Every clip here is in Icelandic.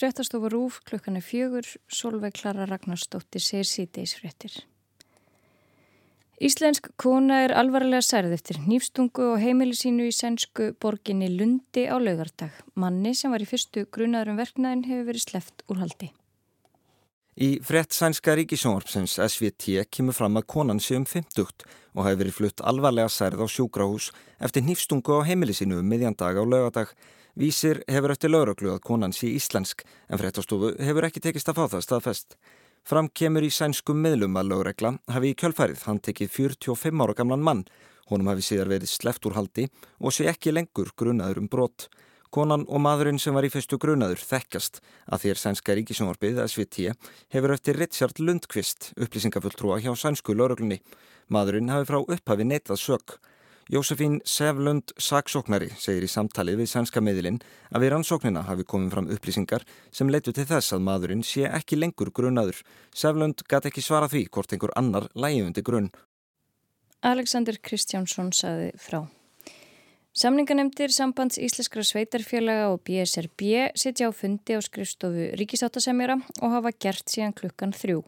fréttastofa Rúf klukkan er fjögur, Solveig Klara Ragnarstóttir segir síðdeis fréttir. Íslensk kona er alvarlega særð eftir nýfstungu og heimili sínu í sænsku borginni Lundi á laugardag. Manni sem var í fyrstu grunaður um verknæðin hefur verið sleft úr haldi. Í frett sænska ríkisjónvarpsins SVT kemur fram að konan sé um 50 og hafi verið flutt alvarlega særð á sjúkrahús eftir nýfstungu á heimili sínu um miðjandag á laugardag. Vísir hefur eftir lauruglu að konan sé íslensk en fréttastofu hefur ekki tekist að fá það staðfest. Fram kemur í sænskum miðlum að laurugla hafi í kjölfærið hann tekið 45 ára gamlan mann. Honum hafi síðar verið sleft úr haldi og sé ekki lengur grunaður um brott. Konan og maðurinn sem var í fyrstu grunaður þekkast að þér sænska ríkisjónvarpið SVT hefur eftir Richard Lundqvist upplýsingafulltrúa hjá sænsku lauruglunni. Maðurinn hafi frá upphafi neitað sök. Jósefín Sevlund Saksóknari segir í samtali við sænska miðlinn að við rannsóknina hafi komið fram upplýsingar sem leitu til þess að maðurinn sé ekki lengur grunaður. Sevlund gæti ekki svara því hvort einhver annar lægjundi grunn. Alexander Kristjánsson saði frá. Samninganemdir sambands Íslenskra sveitarfélaga og BSRB sitja á fundi á skrifstofu ríkisáttasemjara og hafa gert síðan klukkan þrjú.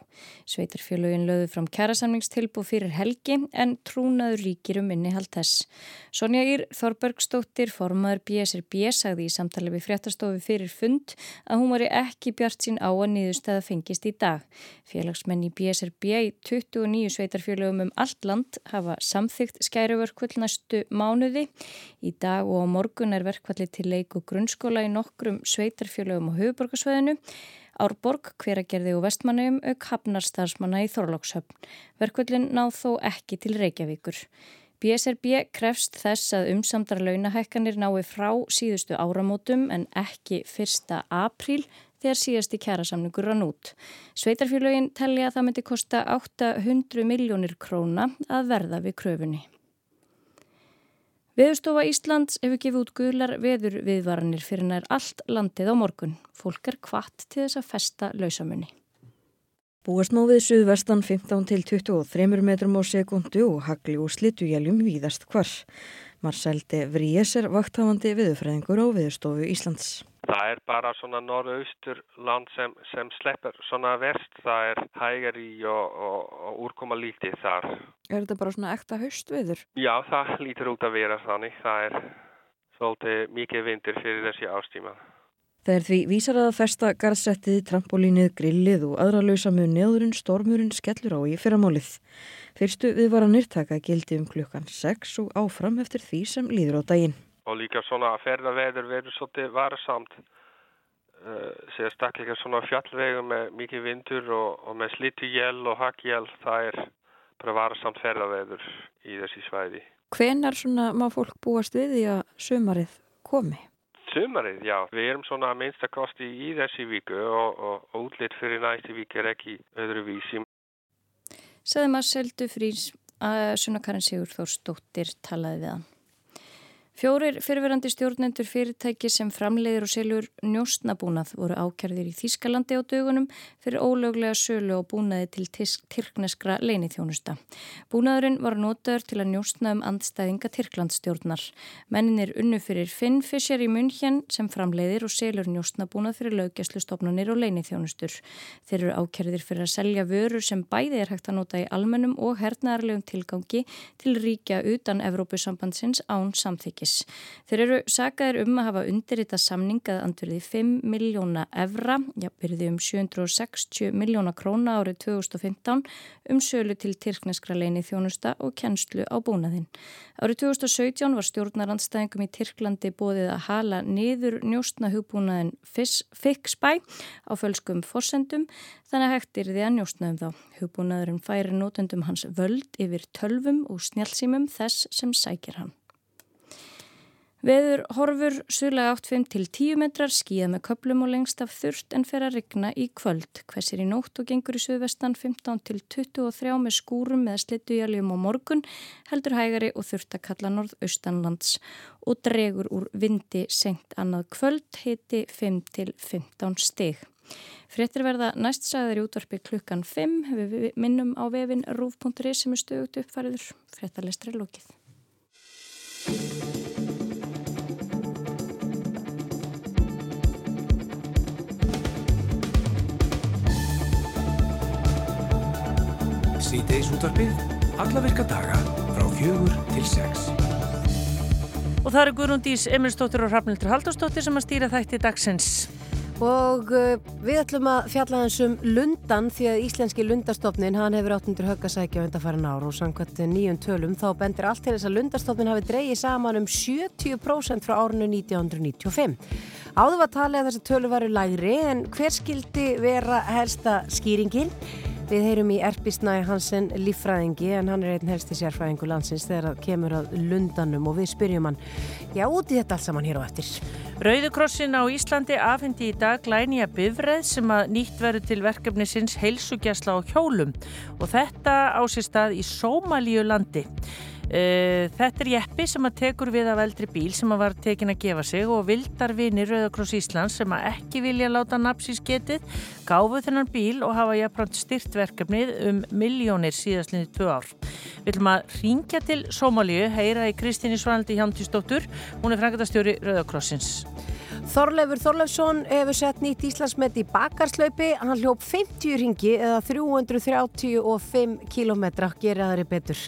Sveitarfélagin löðu fram kærasamningstilbú fyrir helgi en trúnaður ríkir um innihald þess. Sonja Ír Þorbergstóttir, formaður BSRB, sagði í samtali við fréttastofu fyrir fund að hún var ekki bjart sín á að niðurstæða fengist í dag. Félagsmenn í BSRB í 29 sveitarfélagum um allt land hafa samþygt skæruvörkvöld næstu mánuði. Í dag og á morgun er verkvalli til leik og grunnskóla í nokkrum sveitarfjölögum á höfuborgarsveðinu. Árborg, hveragerði og vestmannum auk hafnarstarfsmanna í Þorlókshöfn. Verkvallin náð þó ekki til Reykjavíkur. BSRB krefst þess að umsamdar launahækkanir nái frá síðustu áramótum en ekki 1. apríl þegar síðasti kjærasamningur rann út. Sveitarfjölögin telli að það myndi kosta 800 miljónir króna að verða við kröfunni. Veðurstofa Íslands hefur gefið út guðlar veður viðvaranir fyrir nær allt landið á morgun. Fólk er kvart til þess að festa lausamunni. Búast mófið suðvestan 15 til 23 metrum á sekundu og hagli og slitujæljum víðast hvar. Marceldi Vries er vakthafandi viðurfræðingur á Veðurstofu Íslands. Það er bara svona norðaustur land sem, sem sleppur svona verst. Það er hægar í og, og, og úrkoma lítið þar. Er þetta bara svona ekta haustviður? Já, það lítur út að vera þannig. Það er svolítið mikið vindur fyrir þessi ástíma. Það er því vísar að festa garðsettið, trampolínið, grillið og aðra lausamu neðurinn stormurinn skellur á í fyrramálið. Fyrstu við var að nýrtaka gildi um klukkan 6 og áfram eftir því sem líður á daginn og líka svona að ferðaveður verður svolítið varsamt uh, sérstaklega svona fjallvegu með mikið vindur og, og með slitujél og hakjél það er bara varsamt ferðaveður í þessi svæði. Hvenar svona má fólk búast við því að sömarið komi? Sömarið, já. Við erum svona að minnstakosti í þessi viku og, og, og útlitt fyrir næsti vik er ekki öðru vísi. Saði maður seldu frýs að Sunna Karin Sigur Þórsdóttir talaði við hann. Fjórir fyrirverandi stjórnendur fyrirtæki sem framleiðir og selur njóstnabúnað voru ákjærðir í Þískalandi á dögunum fyrir ólöglega sölu og búnaði til tyrkneskra leinithjónusta. Búnaðurinn var notaður til að njóstna um andstæðinga Tyrklandstjórnar. Menninir unnu fyrir Finn Fischer í München sem framleiðir og selur njóstnabúnað fyrir löggjastlustofnunir og leinithjónustur. Þeir eru ákjærðir fyrir að selja vörur sem bæði er hægt að nota í almennum og hernaðarlegum tilgangi til ríkja utan Evrópusambandsins án samþykja ríkis. Þeir eru sagaðir um að hafa undirrita samningað andverði 5 miljóna evra, byrði um 760 miljóna króna árið 2015 um sölu til Tyrkneskra leini þjónusta og kennslu á búnaðinn. Árið 2017 var stjórnarandstæðingum í Tyrklandi bóðið að hala niður njóstna hugbúnaðin Fixby á fölskum forsendum þannig að hægt er því að njóstna um þá. Hugbúnaðurinn færi nótendum hans völd yfir tölvum og snjálfsýmum þess sem sækir hann. Veður horfur suðlega 8-5 til 10 metrar, skíða með köplum og lengst af þurft en fer að rigna í kvöld. Hversir í nótt og gengur í suðvestan 15 til 23 með skúrum með slittujaljum á morgun, heldur hægari og þurft að kalla norðaustanlands og dregur úr vindi senkt annað kvöld, heiti 5 til 15 stig. Frettir verða næst sagðar í útvarpi klukkan 5, við minnum á vefin rúf.ri sem er stögut uppfæriður. Frettarlistri lókið. Sýteis útvarpið, alla virka daga frá fjögur til sex. Og það eru Guðrúndís Emirstóttir og Hrafnildur Haldurstóttir sem að stýra þætti dagsins. Og uh, við ætlum að fjalla þessum lundan því að Íslenski lundastofnin hann hefur átt undir höggasækja undanfæran ár og samkvæmt nýjum tölum þá bendir allt til þess að lundastofnin hafi dreyið saman um 70% frá árinu 1995. Áður var talið að þessi tölu varu lægri en hver skildi vera helsta skýringin? Við heyrum í Erpisnæ Hansen líffræðingi en hann er einn helsti sérfræðingu landsins þegar það kemur að lundanum og við spyrjum hann, já út í þetta allt saman hér á eftir. Rauðukrossin á Íslandi afhendi í dag glænija bifreð sem að nýtt verður til verkefni sinns heilsugjasla á hjólum og þetta á sér stað í Sómalíu landi. Uh, þetta er jeppi sem að tekur við af eldri bíl sem að var tekin að gefa sig og vildar vinir Rauðakross Íslands sem að ekki vilja láta napsís getið gáfu þennan bíl og hafa jafnframt styrt verkefnið um miljónir síðastlinni tvö ár. Við ætlum að ringja til Sómalíu, heyra í Kristíni Svanaldi Hjándísdóttur, hún er frangatastjóri Rauðakrossins. Þorleifur Þorleifsson hefur sett nýtt Íslandsmet í bakarslaupi, hann hljóp 50 ringi eða 335 kilometra, gera þeirri betur.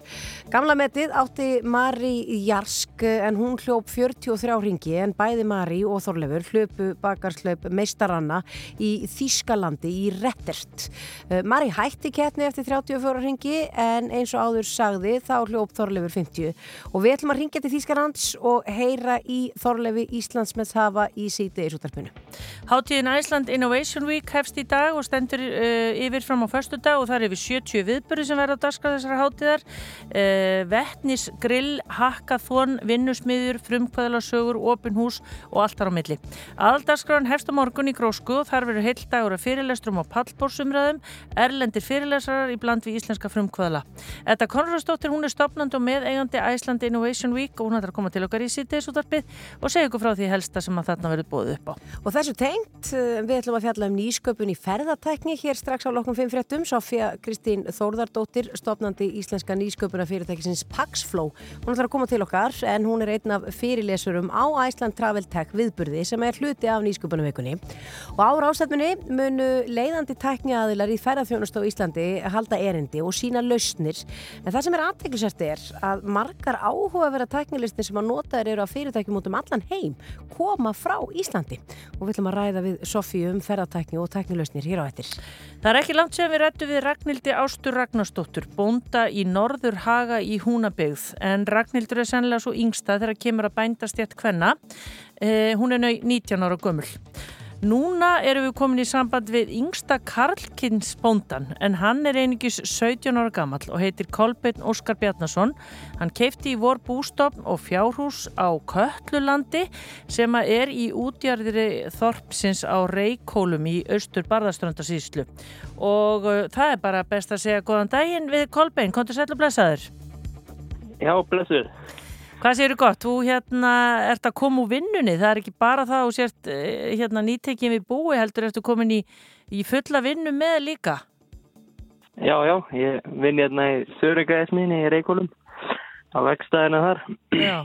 Gamla metið átti Mari Jarsk en hún hljóp 43 ringi en bæði Mari og Þorleifur hljöpu bakarslaup meistaranna í Þískalandi í Rettert. Eh, Mari hætti kettni eftir 34 ringi en eins og áður sagði þá hljóp Þorleifur 50 og við ætlum að ringja til Þískalands og heyra í Þorleifi Íslandsmets hafa í síti í sútarpinu. Háttíðin Iceland Innovation Week hefst í dag og stendur uh, yfir fram á förstu dag og það er yfir 70 viðböru sem verða á dagskrað þessara háttíðar. Uh, Vettnis, grill, hackathon, vinnusmiður, frumkvæðalarsögur, opinhús og allt þar á milli. Aldagskraðan hefst á morgun í Grósku og þar verður heilt dagur að fyrirlestrum á pallbórsumræðum, erlendir fyrirlestrar í bland við íslenska frumkvæðala. Þetta Konradsdóttir, hún er stopnandi og með eigandi Iceland Innovation Week og hún ætlar að koma til okkar í sítið og segja ykkur frá því helsta sem að þarna verður bóðið upp á. Þessu tengt, við ætlum að fjalla um nýsköpun í ferðartækni hér strax á loknum 5 fréttum. Sofja Kristín Þórðardóttir, stopnandi íslenska nýsköpuna fyrirtækisins Paxflow. Hún ætlar að koma til okkar en hún er einn af fyrirlesurum á Iceland Travel Tech viðburði sem er hluti af nýsköpunumvekunni. Og á rástefnunni munu leiðandi tækni aðilar í ferðarþjónust á Íslandi halda erindi og sína lausnir. En það sem er aðteglisert er að margar áhugaverða tæknilistin sem að notaður um ætlum að ræða við Sofíu um ferðartækni og tæknilausnir hér á ettir. Það er ekki langt sem við rættu við Ragnhildi Ástur Ragnarstóttur, bónda í Norður Haga í Húnabegð en Ragnhildur er sennilega svo yngsta þegar kemur að bændast rétt hvenna. Eh, hún er nau 19 ára gömul. Núna erum við komin í samband við yngsta Karlkins bóndan en hann er einingis 17 ára gammal og heitir Kolbeinn Óskar Bjarnason. Hann keipti í vor bústofn og fjárhús á Köllulandi sem er í útjarðiri Þorpsins á Reykjólum í austur Barðaströndasíslu og uh, það er bara best að segja góðan daginn við Kolbeinn, kontur sæl og blessaður. Já, blessaður. Hvað séu gott? Þú hérna ert að koma úr vinnunni, það er ekki bara það og sért hérna nýtekjum við búi heldur ertu komin í, í fulla vinnu með líka? Já, já, ég vinn hérna í Sörugaðisminni í Reykjólum á vekstæðina þar. Já,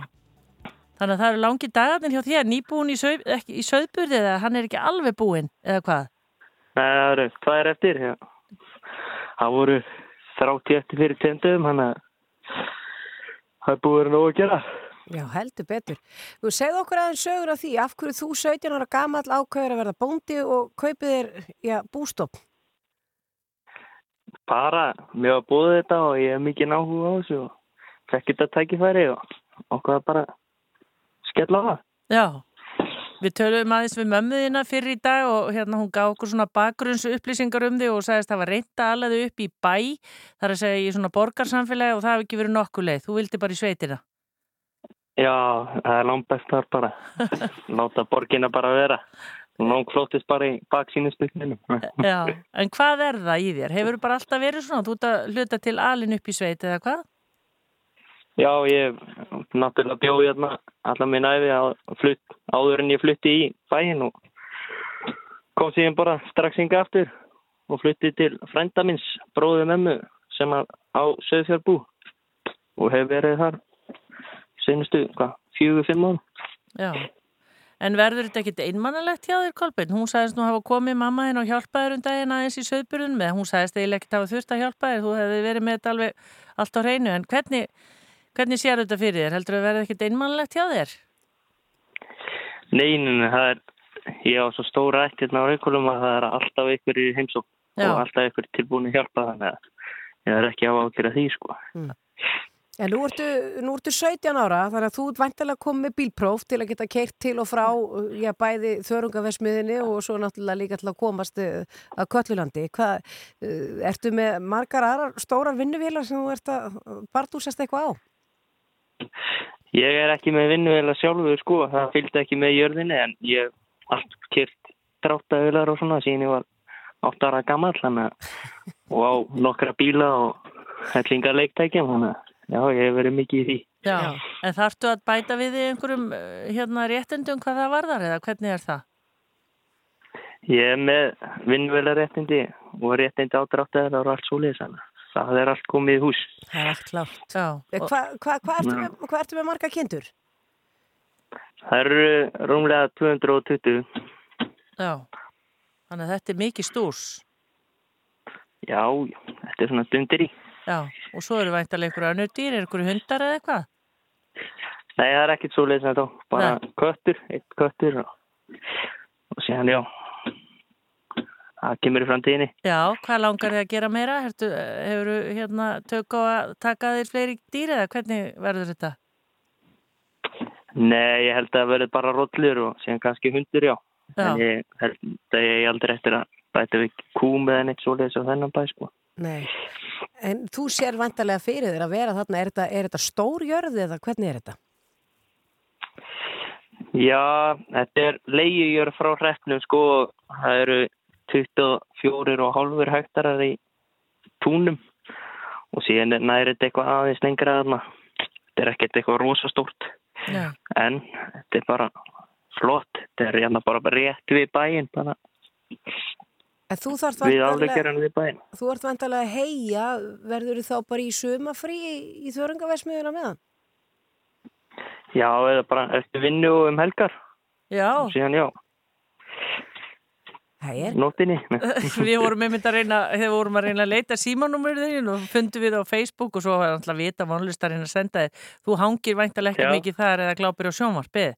þannig að það eru langi dagarnir hjá þér, nýbúin í, sög, í söðburði eða hann er ekki alveg búin eða hvað? Nei, það eru tvær eftir, já. Það voru þrátti eftir fyrir tendum, hann að það er búið nú að gera. Já, heldur betur. Þú segð okkur aðeins sögur af því, af hverju þú 17 ára gammal ákveður að verða bóndi og kaupið þér, já, bústopp? Bara, mér var búið þetta og ég hef mikið náhuga á þessu og fekk þetta tækifæri og okkur bara skella á það. Já, við töluðum aðeins við mömmuðina fyrir í dag og hérna hún gaf okkur svona bakgrunns upplýsingar um því og sagðist að það var reynda alveg upp í bæ, þar að segja í svona borgarsamfélagi og það hef ekki verið nokkuð leið. Þú vildi bara í sveitina. Já, það er langt best þar bara. Láta borgina bara vera. Nóng flóttist bara í baksínu spilninu. Já, en hvað er það í þér? Hefur þú bara alltaf verið svona? Þú ert að hluta til alin upp í sveit eða hvað? Já, ég náttúrulega bjóði hérna allar minn æfi flutt, áður en ég flutti í bæin og kom síðan bara strax hinga aftur og flutti til frænda minns, bróði memmu sem á Söðfjörnbú og hef verið þar senustu, hvað, fjögur, fimm ára. Já, En verður þetta ekkit einmannalegt hjá þér, Kolbeinn? Hún sagðist nú hafa komið mamma henn og hjálpaður um daginn aðeins í söðburðun með. Hún sagðist eiginlega ekkit hafa þurft að hjálpa þér. Þú hefði verið með þetta alveg allt á hreinu. En hvernig, hvernig sér þetta fyrir þér? Heldur það verður ekkit einmannalegt hjá þér? Neinin, það er, ég á svo stóra ættirna á Reykjólum að það er alltaf ykkur í heimsók og alltaf ykkur tilbúin að hjálpa þannig að ég er ekki á ákveða því, sko. Mm. En nú ertu, nú ertu 17 ára þannig að þú ert vantilega komið með bílpróf til að geta keirt til og frá já, bæði þörungaversmiðinni og svo náttúrulega líka til að komast eh, að Köllulandi. Hvað, eh, ertu með margar aðrar stórar vinnuvílar sem þú ert að barndúsast eitthvað á? Ég er ekki með vinnuvílar sjálfur sko, það fylgdi ekki með jörðinni en ég allt kert dráttavílar og svona síðan ég var 8 ára gammal og á nokkra bíla og hellingar leiktækjum að Já, ég hef verið mikið í því. Já, en þarftu að bæta við í einhverjum eh, hérna réttindum hvað það varðar eða hvernig er það? Ég er með vinnvölaréttindi og réttindi ádráttaðar og allt svo leiðis það er allt komið í hús. Það er allt klátt. Hvað hva, hva, hva ertu, með, hva ertu með marga kindur? Það eru rúmlega 220. Já, þannig að þetta er mikið stúrs. Já, þetta er svona dundir í. Já, og svo eru væntalega ykkur önnur dýr, er ykkur hundar eða eitthvað? Nei, það er ekkit svo leiðis en þá, bara Nei. köttur, eitt köttur og, og síðan já, það kemur í framtíðinni. Já, hvað langar þið að gera meira? Hefur þú hérna tök á að taka þér fleiri dýr eða hvernig verður þetta? Nei, ég held að það verður bara rollur og síðan kannski hundur, já. já. En ég held að ég aldrei eftir að bæta við kúm eða neitt svo leiðis á þennan bæ, sko. Nei, en þú sér vantarlega fyrir þér að vera þarna, er þetta, er þetta stórjörð eða hvernig er þetta? Já, þetta er leiðjörð frá hreppnum sko, það eru 24,5 hektarar í túnum og síðan næri þetta eitthvað aðeins lengra þarna, þetta er ekkert eitthvað rosastórt, Já. en þetta er bara flott, þetta er hérna bara rétt við bæinn bara. Þú þarf vantarlega að heia, verður þú þá bara í sumafrí í, þörungaversmiðuna meðan? Já, eða bara eftir vinnu um helgar. Já. Síðan já. Nóttinni. við vorum mynd að reyna, þegar vorum að reyna að leita símanúmurðin og fundum við á Facebook og svo var alltaf að vita vonlustarinn að senda þið. Þú hangir væntalega ekki mikið þar eða glápir á sjónvarpið?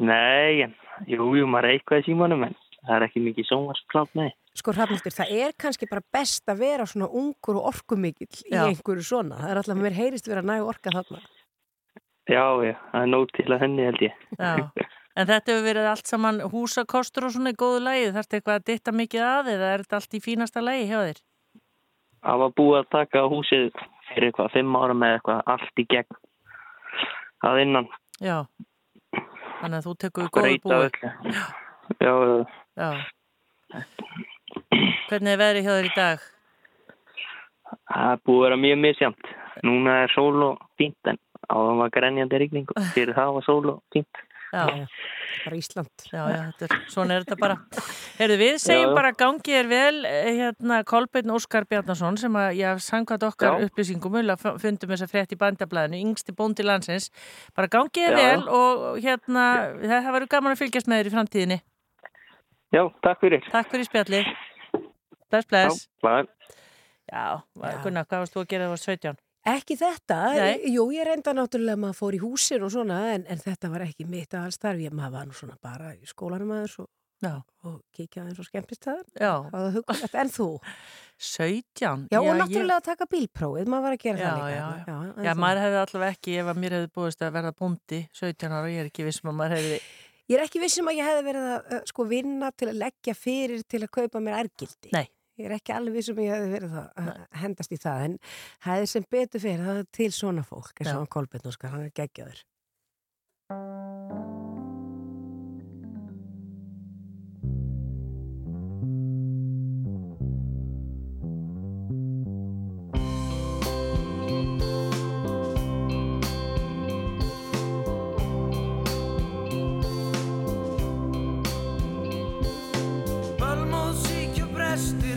Nei, en jú, jú, maður er eitthvað í símanum en það er ekki mikið sónvarsklátt með. Sko Hrafnildur, það er kannski bara best að vera svona ungur og orkumikill í einhverju svona. Það er alltaf, mér heyrist vera næg orka þarna. Já, já, það er nóg til að henni held ég. En þetta hefur verið allt saman húsakostur og svona í góðu lægi. Þarf þetta eitthvað að ditta mikið að eða er þetta allt í fínasta lægi hjá þér? Það var búið að taka húsið fyrir eitthvað fimm ára með eitthvað allt í gegn að innan. Já, þannig að þú tekur góðu búið. Já, já. Hvernig er veðrið hjá þér í dag? Það er búið að vera mjög misjamt. Núna er sól og fínt en á það var grenjandi rigning og fyrir það var sól og fínt. Já, bara Ísland. Já, já, er, svona er þetta bara. Herðu, við segjum já, bara gangið er vel, eh, hérna, Kolbeinn Óskar Bjarnason sem að ég haf sangað okkar já. upplýsingum og fundum þess að frétt í bandablaðinu, yngsti bóndi landsins. Bara gangið er vel og hérna, það verður gaman að fylgjast með þér í framtíðinni. Já, takk fyrir. Takk fyrir spjalli. Bless, bless. Já, Gunnar, hvað varst þú að gera það var 17? Ekki þetta, Nei. jú ég reynda náttúrulega að maður fór í húsin og svona en, en þetta var ekki mitt að alls þar ég maður var nú svona bara í skólanum aðeins og, og kíkjaði eins og skemmist það en þú? 17? Já, já og náttúrulega ég... að taka bílprófið, maður var að gera já, það líka Já, já, já maður hefði allavega ekki ef að mér hefði búist að verða búndi 17 ára, ég er ekki vissum að maður hefði Ég er ekki vissum að ég hefði verið að uh, sko vinna til að leggja fyrir til að kaupa mér ergildi. Nei. Ég er ekki alveg sem um ég hefði verið það að hendast í það en það er sem betur fyrir það til svona fólk eins og hann Kolbjörn og skar hann er geggjaður. Balmóð síkja bresti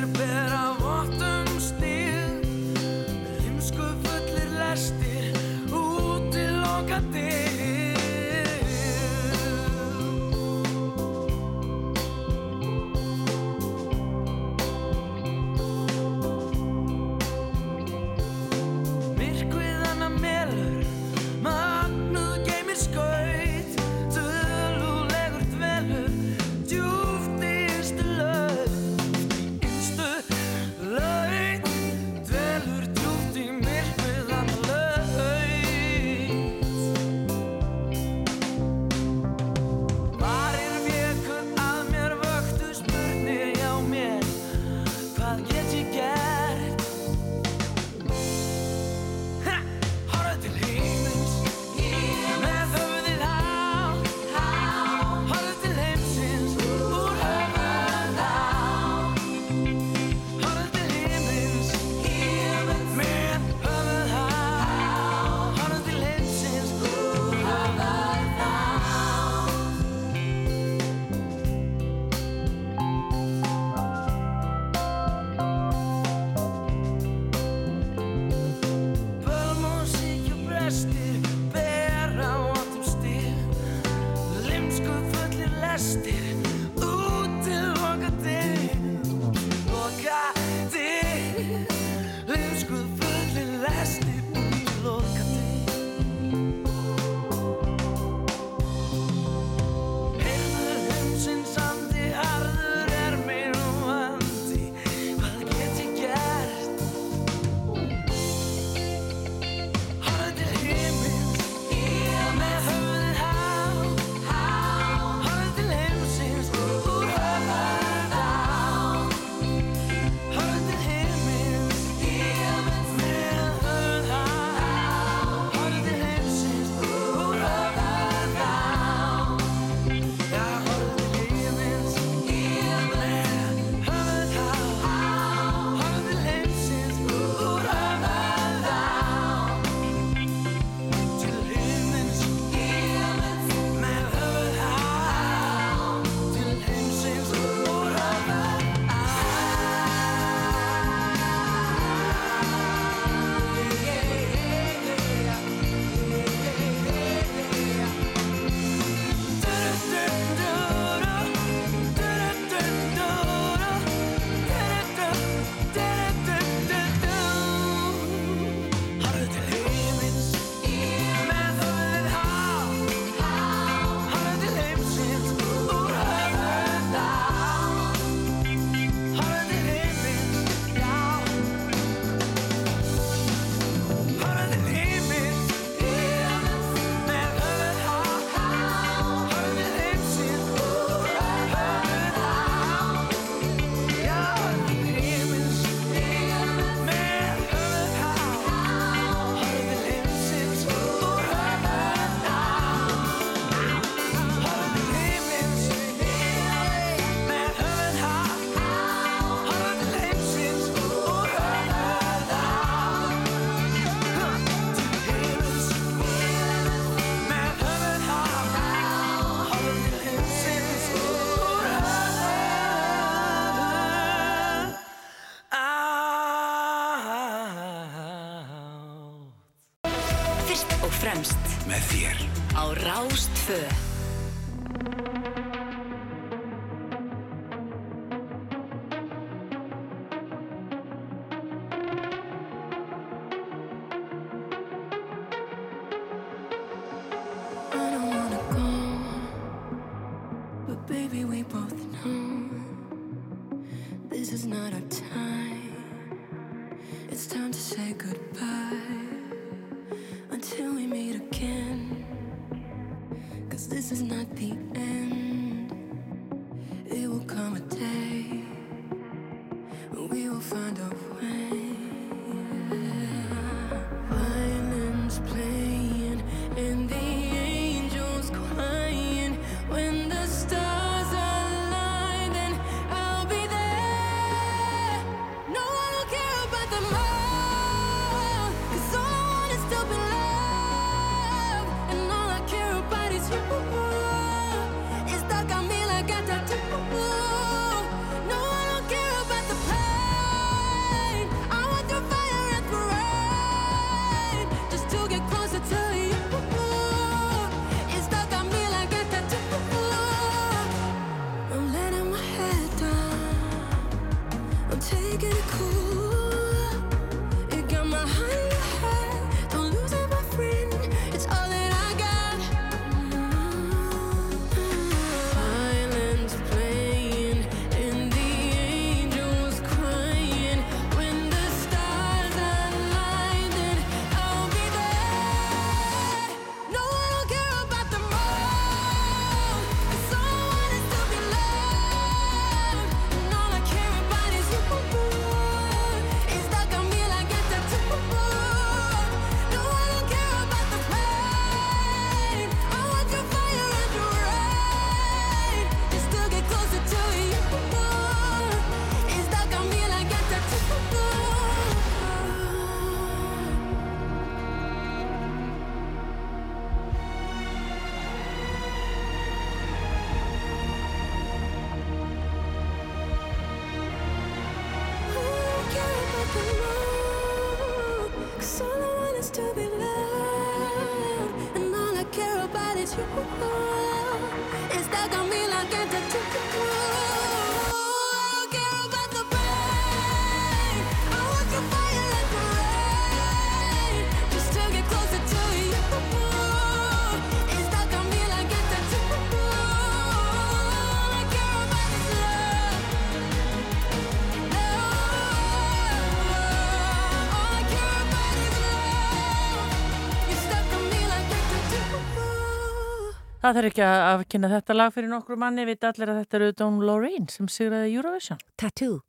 Það þarf ekki að afkynna þetta lag fyrir nokkru manni, veit allir að þetta eru Don Lorraine sem sigraði Eurovision. Tattoo.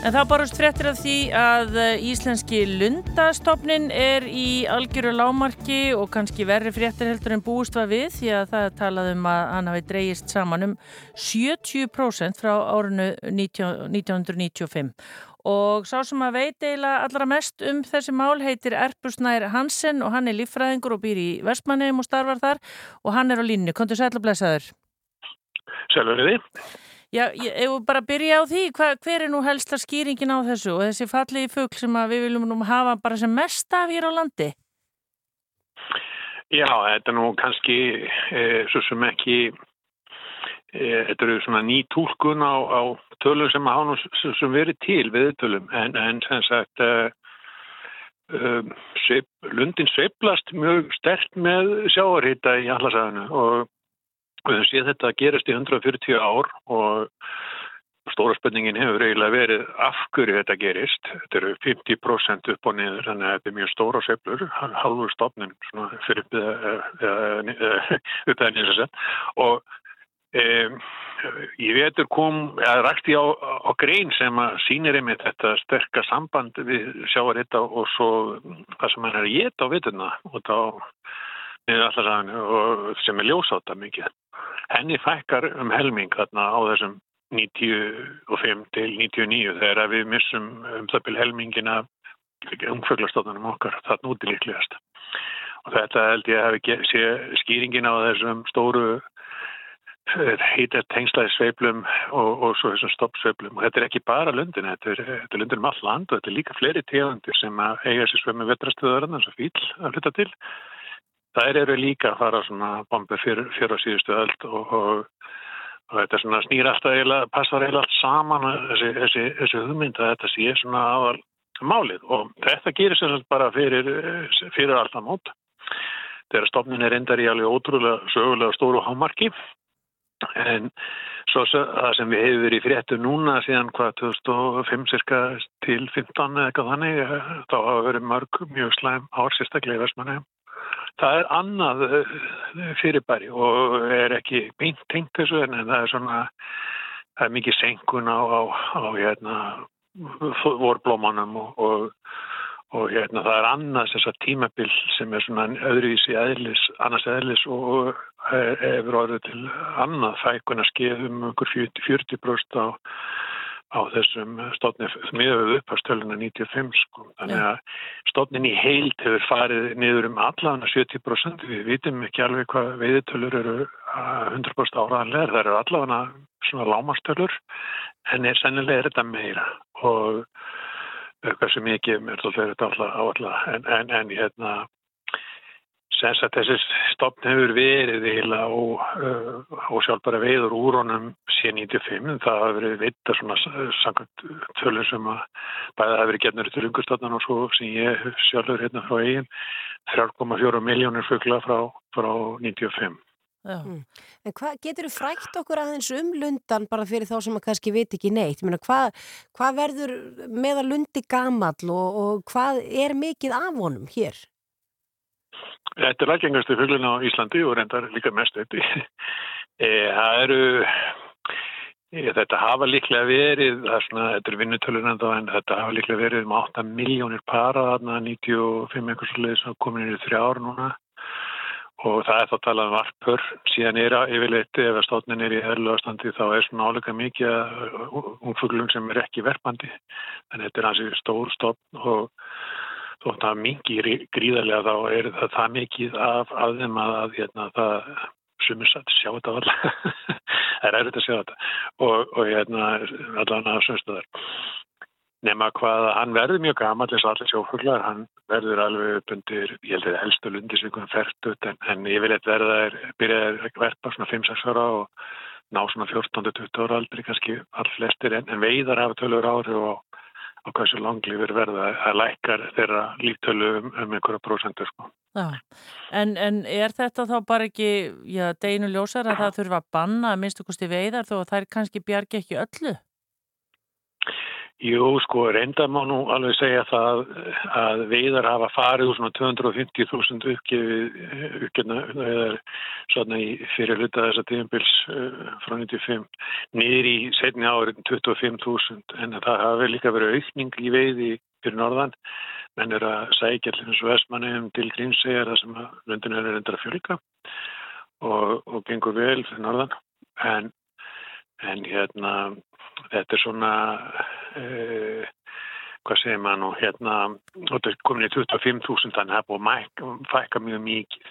En það barust fréttir af því að eh, íslenski lundastofnin er í algjöru lámarki og kannski verri fréttir heldur en búist var við því að það er talað um að hann hafi dreyist saman um 70% frá árinu 19, 1995 og sá sem að veit eiginlega allra mest um þessi mál heitir Erpusnær Hansen og hann er líffræðingur og býr í Vestmanneum og starfar þar og hann er á línu. Kontur sætla blessaður? Selveriði. Já, ég hefur bara byrja á því, Hva, hver er nú helsta skýringin á þessu og þessi fallegi fugg sem við viljum nú hafa bara sem mest af hér á landi? Já, þetta er nú kannski e, svo sem ekki, þetta eru svona ný tólkun á, á tölum sem hafa nú sem, verið til við tölum en, en sem sagt e, sveip, Lundin sveiplast mjög stert með sjáarhýta í allarsæðinu og við höfum séð þetta gerast í 140 ár og stóra spenningin hefur eiginlega verið af hverju þetta gerist. Þetta eru 50% upp og niður, þannig að þetta er mjög stóra sveplur, halvur stofnin fyrir upp eða nýðs að setja. Og um, ég veitur kom, að rækti á, á grein sem að sýnir einmitt þetta sterkar samband við sjáar þetta og svo það sem hann er að geta á vituna og þá niður allar saginu og sem er ljósáta mikið. Henni fækkar um helming þarna á þessum 95 til 99 þegar við missum um það byrj helmingina umföglastofnunum okkar þarna úti líklegast. Og þetta held ég að sé skýringin á þessum stóru hýtast tengslaði sveiflum og, og svo þessum stoppsveiflum og þetta er ekki bara lundin, þetta er, þetta er lundin um all land og þetta er líka fleiri tegundir sem að eiga sér svömmu vetrastuðar en svo fíl að hluta til. Það eru líka að fara svona bombi fyrir, fyrir á síðustu öll og, og, og þetta svona snýr alltaf eiginlega, passar eiginlega allt saman þessi, þessi, þessi hugmynd að þetta sé svona aðal málið og þetta gerir sér bara fyrir, fyrir alltaf mót. Þegar stofnin er endar í alveg ótrúlega sögulega stóru hámarki En svo það sem við hefur verið fréttu núna síðan hvað 2005 cirka til 15 eða eitthvað þannig, þá hafa verið mörg mjög slæm ár sérstaklega í Vestmanni. Það er annað fyrirbæri og er ekki beint tengt þessu en það er svona, það er mikið senkun á, á, á hérna, vorblómanum og, og og hérna það er annars þess að tímabill sem er svona öðruvísi eðlis, annars eðlis og hefur orðið til annað fækuna skeðum okkur 40% á, á þessum stofni miðað uppastölunar 95 sko. Þannig að stofnin í heild hefur farið niður um allavega 70%. Við vitum ekki alveg hvað veiðitölur eru 100% áraðanlegar. Það eru allavega svona lámastölur en er sennilega er þetta meira og hversu mikið mér þá fyrir þetta alltaf áallega en, en, en hérna sens að þessi stopn hefur verið eiginlega ósjálfbara veiður úr honum síðan 95 það hafa verið vita svona samkvæmt tölur sem að bæða hafa verið getnur til ungustofnan og svo sem ég sjálfur hérna frá eigin 3,4 miljónir fugla frá, frá 95 Mm. En hvað getur þú frækt okkur aðeins um lundan bara fyrir þá sem að kannski veit ekki neitt? Meina, hvað, hvað verður með að lundi gamall og, og hvað er mikið af honum hér? Þetta er lækengastu fuglina á Íslandi og reyndar líka mest þetta. Það eru, e, þetta hafa líklega verið, er svona, þetta er vinnutölun en þetta hafa líklega verið um 8 miljónir para þarna 95 einhvers leið sem komin í þrjá ár núna. Og það er þá talað um varpur. Síðan er að yfirleitt ef að stofnin er í erluastandi þá er svona álega mikið umfuglum sem er ekki verpandi. En þetta er hansi stór stofn og þótt að mingi gríðarlega þá er það það mikið af, þeim að, hérna, það sumir satt sjá þetta allar það er erfitt að sjá þetta. Og, og hérna allan að sömstuðar nema hvað að hann verður mjög gaman þess að allir sjófuglar, hann verður alveg upp undir, ég held að helstu lundi sem hann fært ut en, en yfirleitt verða er byrjaði að verpa svona 5-6 ára og ná svona 14-20 ára aldrei kannski all flestir en, en veiðar hafa tölur ári og á hversu langlífur verða að lækkar þeirra líftölu um, um einhverja prósendur sko. En, en er þetta þá bara ekki, já, deinu ljósar að það þurfa að banna að minnstu kosti veiðar þó að þær kannski bjargi ekki öllu? Jú, sko, reynda má nú alveg segja það að veiðar hafa farið úr svona 250.000 uppgefna eða svona í fyrir hluta þessa tíðanbils uh, frá 95 niður í setni árið 25.000 en það hafi líka verið aukning í veiði fyrir norðan. Menn er að sækja og vestmannum til grímsegjar þar sem löndinu er reyndar að fjölika og, og gengur vel fyrir norðan. En, en hérna þetta er svona uh, hvað segir maður nú? Hérna, þetta er komin í 25.000 þannig að það búið að fækka mjög mikið.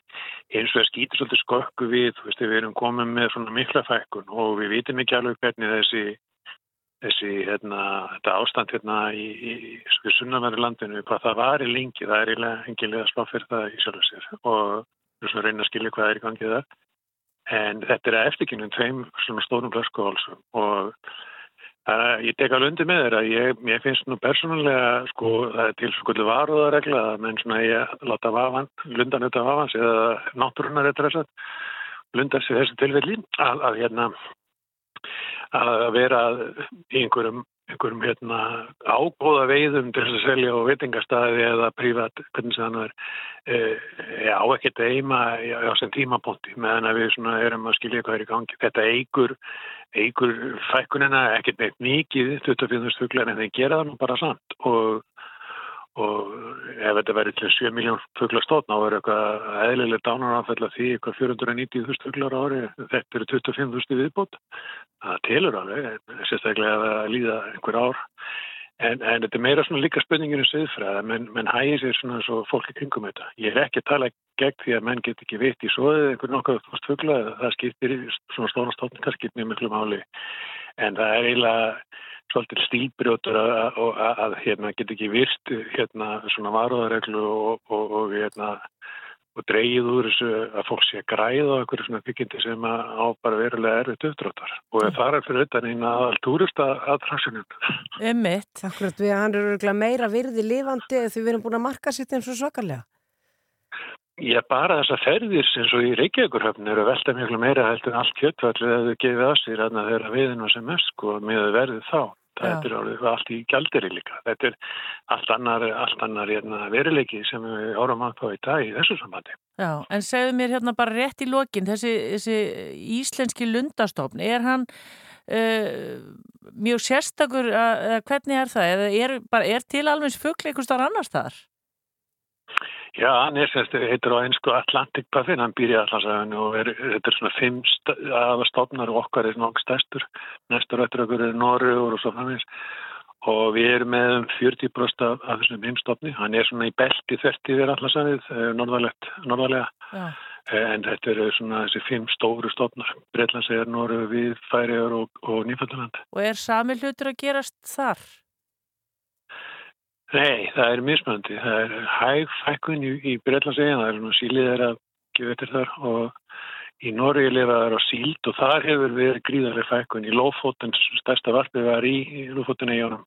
Eins og það skýtur svolítið skökku við, þú veist, við erum komið með svona mikla fækkun og við vitum ekki alveg hvernig þessi þessi, hérna, þetta ástand hérna í, í, í sunnaveri landinu hvað það var í lengi, það er eiginlega engilega slá fyrir það í sjálf sér og við erum reyna að skilja hvað er í gangið það en þetta er eftirkynning tveim svona stórum flöskuhálsum og Uh, ég tek alveg undir með þeirra, ég, ég finnst nú persónulega, sko, það er til skuldu varuðaregla að menn svona ég láta vafan, lundan þetta vafans eða náttúrunar þetta þess að lundan sér þessu tilfelli að, að hérna að vera í einhverjum, einhverjum hérna ágóða veiðum til að selja á veitingastæði eða prívat, hvernig sem það er, e, á ekkert eima á sem tímaponti meðan að við erum að skilja hvað er í gangi. Þetta eigur eigur fækkunina ekkert neitt mikið 24. fuglar en þeir gera það nú bara samt og, og ef þetta verður til 7 miljón fuglar stóðn á er eitthvað eðlileg dánarafell að því eitthvað 490.000 fuglar ári þetta eru 25.000 viðbót það telur alveg sérstaklega að líða einhver ár En, en þetta er meira svona líka spurningin um siðfræða, menn, menn hægir sér svona svo fólki kringum þetta. Ég er ekki að tala gegn því að menn get ekki veitt í svoðið einhvern nokkuð fórst fugla, það skiptir svona stóna stókningar skiptir mjög miklu máli. En það er eiginlega svolítið stílbrjótur að, að, að, að hérna get ekki virt hérna svona varúðareglu og, og, og hérna og dreigið úr þessu að fólk sé að græða á einhverju svona byggindi sem að á bara verulega erfitt uppdráttar og mm. það er fyrir utan eina aðal túrista aðtraksunum. Ummitt. Akkurat við hann eru örugglega meira virði lifandi því við erum búin að marka sitt eins og svakalega. Já, bara þessar ferðir sem svo í Reykjavíkurhöfn eru að velta miklu meira heldur en allt kjöttfallið að þau gefið á sér að það er að viðin og sem mest sko með að verði þá. Þetta er alveg allt í gjalderi líka. Þetta er allt annar, allt annar hérna, veruleiki sem við árum að fá í dag í þessu sambandi. Já, en segðu mér hérna bara rétt í lokin, þessi, þessi íslenski lundastofn, er hann uh, mjög sérstakur, eða hvernig er það? Eða er, bara, er til alveg þar annars þar? Já, hann er semst, heitir á einsku Atlantic Puffin, hann býr í Allandsæðinu og er, þetta er svona fimm aðastofnar og okkar er nokk stærstur, næstur öttur okkur er Norrögur og svo framins og við erum með um 40% af, af þessum heimstofni, hann er svona í belti þerti við Allandsæðið, norðarlega, Já. en þetta eru svona þessi fimm stóru stofnar, Breitlandsæðar, Norrögur, við, Færiður og, og Nýfældaland. Og er sami hlutur að gerast þar? Nei, það er mismöndi. Það er hæg fækkun í, í Breitlandsegin, það er nú sílið er að gefa eftir þar og í Noregi lifa það á síld og þar hefur verið gríðarlega fækkun. Í Lófóten, stærsta varpið var í, Lófóten eigunum.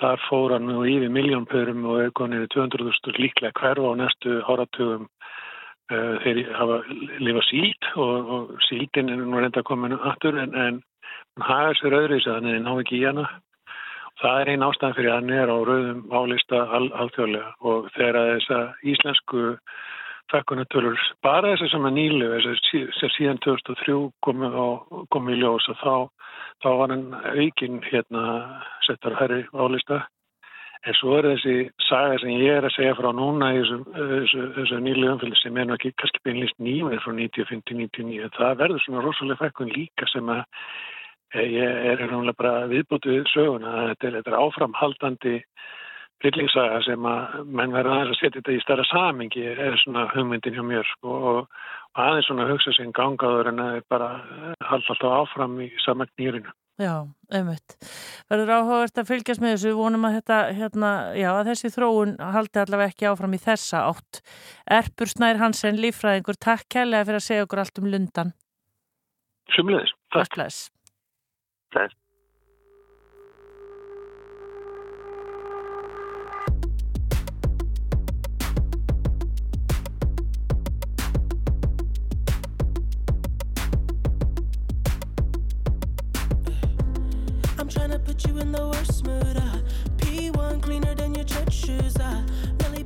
Þar fór hann nú yfir miljónpörum og er konið 200.000 líklega hverfa á næstu áratugum uh, þeir hafa lifa síld og, og síldin er nú reynda komin aftur en, en hann hafa sér öðru í sig þannig að hann ná ekki í hana Það er einn ástæðan fyrir hann er á rauðum álista al alþjóðlega og þegar þess að íslensku fekkunatölur, bara þess að sem að nýlu, þess að síðan 2003 komið, á, komið í ljós og þá, þá var hann aukinn hérna settar herri álista. En svo er þessi saga sem ég er að segja frá núna í þessu, þessu, þessu nýlu umfylg sem er ekki kannski beinlist nýmið frá 95-99. Það verður svona rosalega fekkun líka sem að Ég er náttúrulega bara viðbútið við söguna að þetta er, er áframhaldandi bryllingsaga sem að menn verður aðeins að setja þetta í starra samingi er svona hugmyndin hjá mér sko, og, og aðeins svona hugsa sem gangaður en að bara halda alltaf áfram í samægt nýrinu. Já, einmitt. Verður áhugavert að fylgjast með þessu, vonum að þetta, hérna, já, að þessi þróun haldi allavega ekki áfram í þessa átt. Erpur Snær Hansen, lífræðingur, takk kærlega fyrir að segja okkur allt um lundan. Sumleðis, takk. Takk. Takk. I'm put you in the worst mood. Uh. P1 cleaner than your church shoes. Uh.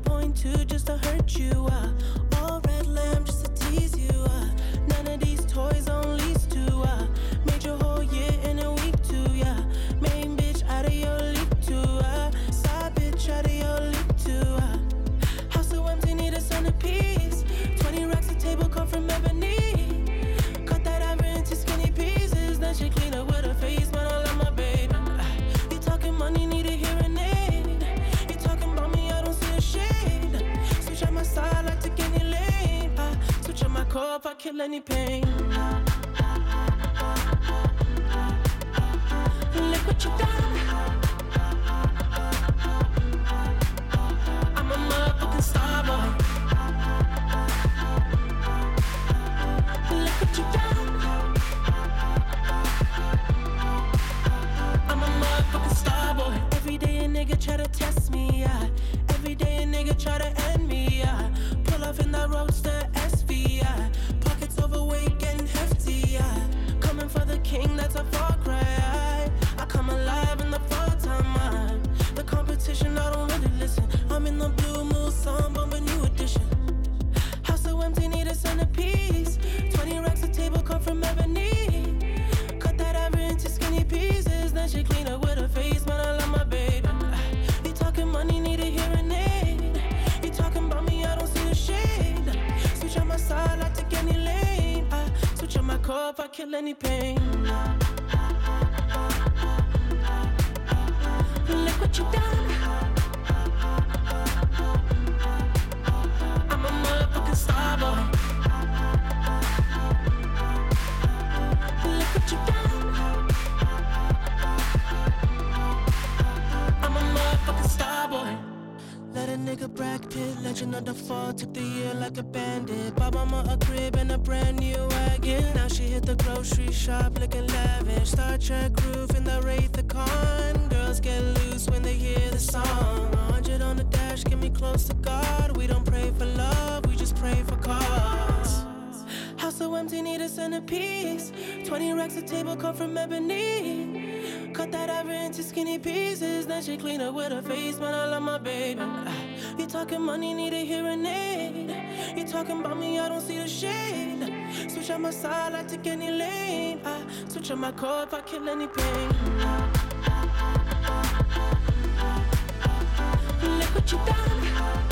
Point two just to hurt you. Uh. All red lamb just to tease you. Uh. None of these toys on lease if I kill any pain. Look what you done. I'm a motherfucking star boy. Look what you done. I'm a motherfucking star boy. Every day a nigga try to test me, yeah. Every day a nigga try to end me, yeah. Pull off in that roadster kill any pain. Look what you done. I'm a motherfucking star boy. Look what you done. I'm a motherfucking star boy. Let a nigga Brad Pitt, legend of the fall, took the year like a bandit. Bought mama a crib and a brand new wagon. Now she hit the grocery shop looking lavish. Star Trek roof in the Wraith the Con. Girls get loose when they hear the song. 100 on the dash, get me close to God. We don't pray for love, we just pray for cause. House so empty, need a centerpiece. 20 racks of table cut from ebony. Cut that ivory into skinny pieces. Then she clean up with her face, man. I love my baby. You talking money, need a hearing aid. You talking about me, I don't see the shade. Switch on my side, I take any lane. I switch on my core if I kill any pain. Ah, ah, Look what you done.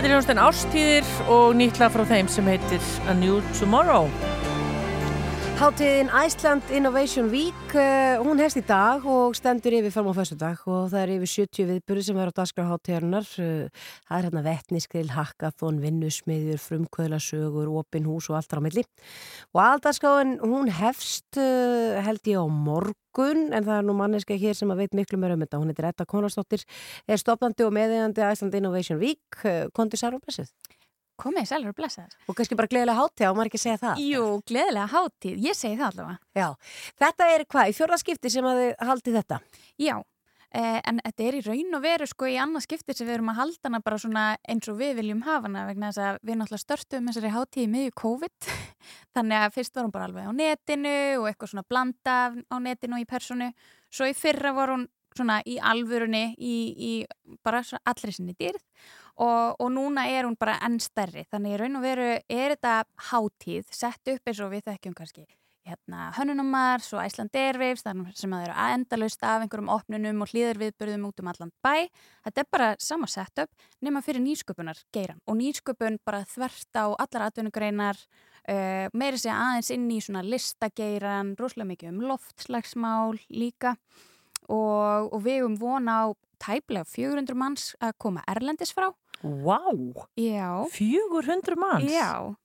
Þetta er hljómsdæn Ástíðir og nýtla frá þeim sem heitir A New Tomorrow. Háttíðin Iceland Innovation Week, uh, hún hefst í dag og stendur yfir fram á fyrstu dag og það er yfir 70 viðbyrði sem verður á dagskrafháttíðarinnar. Uh, það er hérna vettniskrill, hackathon, vinnusmiðjur, frumkvöðlasögur, opin hús og allt á milli. Og aldarskráin hún hefst uh, held ég á morgun en það er nú manneska hér sem að veit miklu meira um þetta. Hún heitir Etta Konarsdóttir, er stopnandi og meðeigandi Iceland Innovation Week. Kondi Særum Blessið. Komið sælur og blessaður. Og kannski bara gleðilega háttíð, á maður ekki segja það? Jú, gleðilega háttíð, ég segi það allavega. Já, þetta er hvað, í fjórða skipti sem að þið haldið þetta? Já, eh, en þetta er í raun og veru sko í annað skipti sem við erum að halda hana bara svona eins og við viljum hafa hana vegna þess að við náttúrulega störtum þessari háttíð í miðju COVID. Þannig að fyrst var hún bara alveg á netinu og eitthvað svona blanda á netinu og í personu. Svo í fyrra var hún svona í alvörunni í, í bara allri sinni dýrð og, og núna er hún bara enn stærri. Þannig í raun og veru er þetta hátíð sett upp eins og við þekkjum kannski hérna hönnunumar, svo Æsland Airwaves þannig sem að þeir eru endalaust af einhverjum opnunum og hlýðarviðbörðum út um allan bæ. Þetta er bara sama setup nema fyrir nýsköpunar geiran og nýsköpun bara þvert á allar atvinnugreinar uh, meiri segja aðeins inn í svona listageiran, rosalega mikið um loftslagsmál líka. Og, og við um vona á tæplega 400 manns að koma erlendis frá. Vá! Já. 400 manns? Já.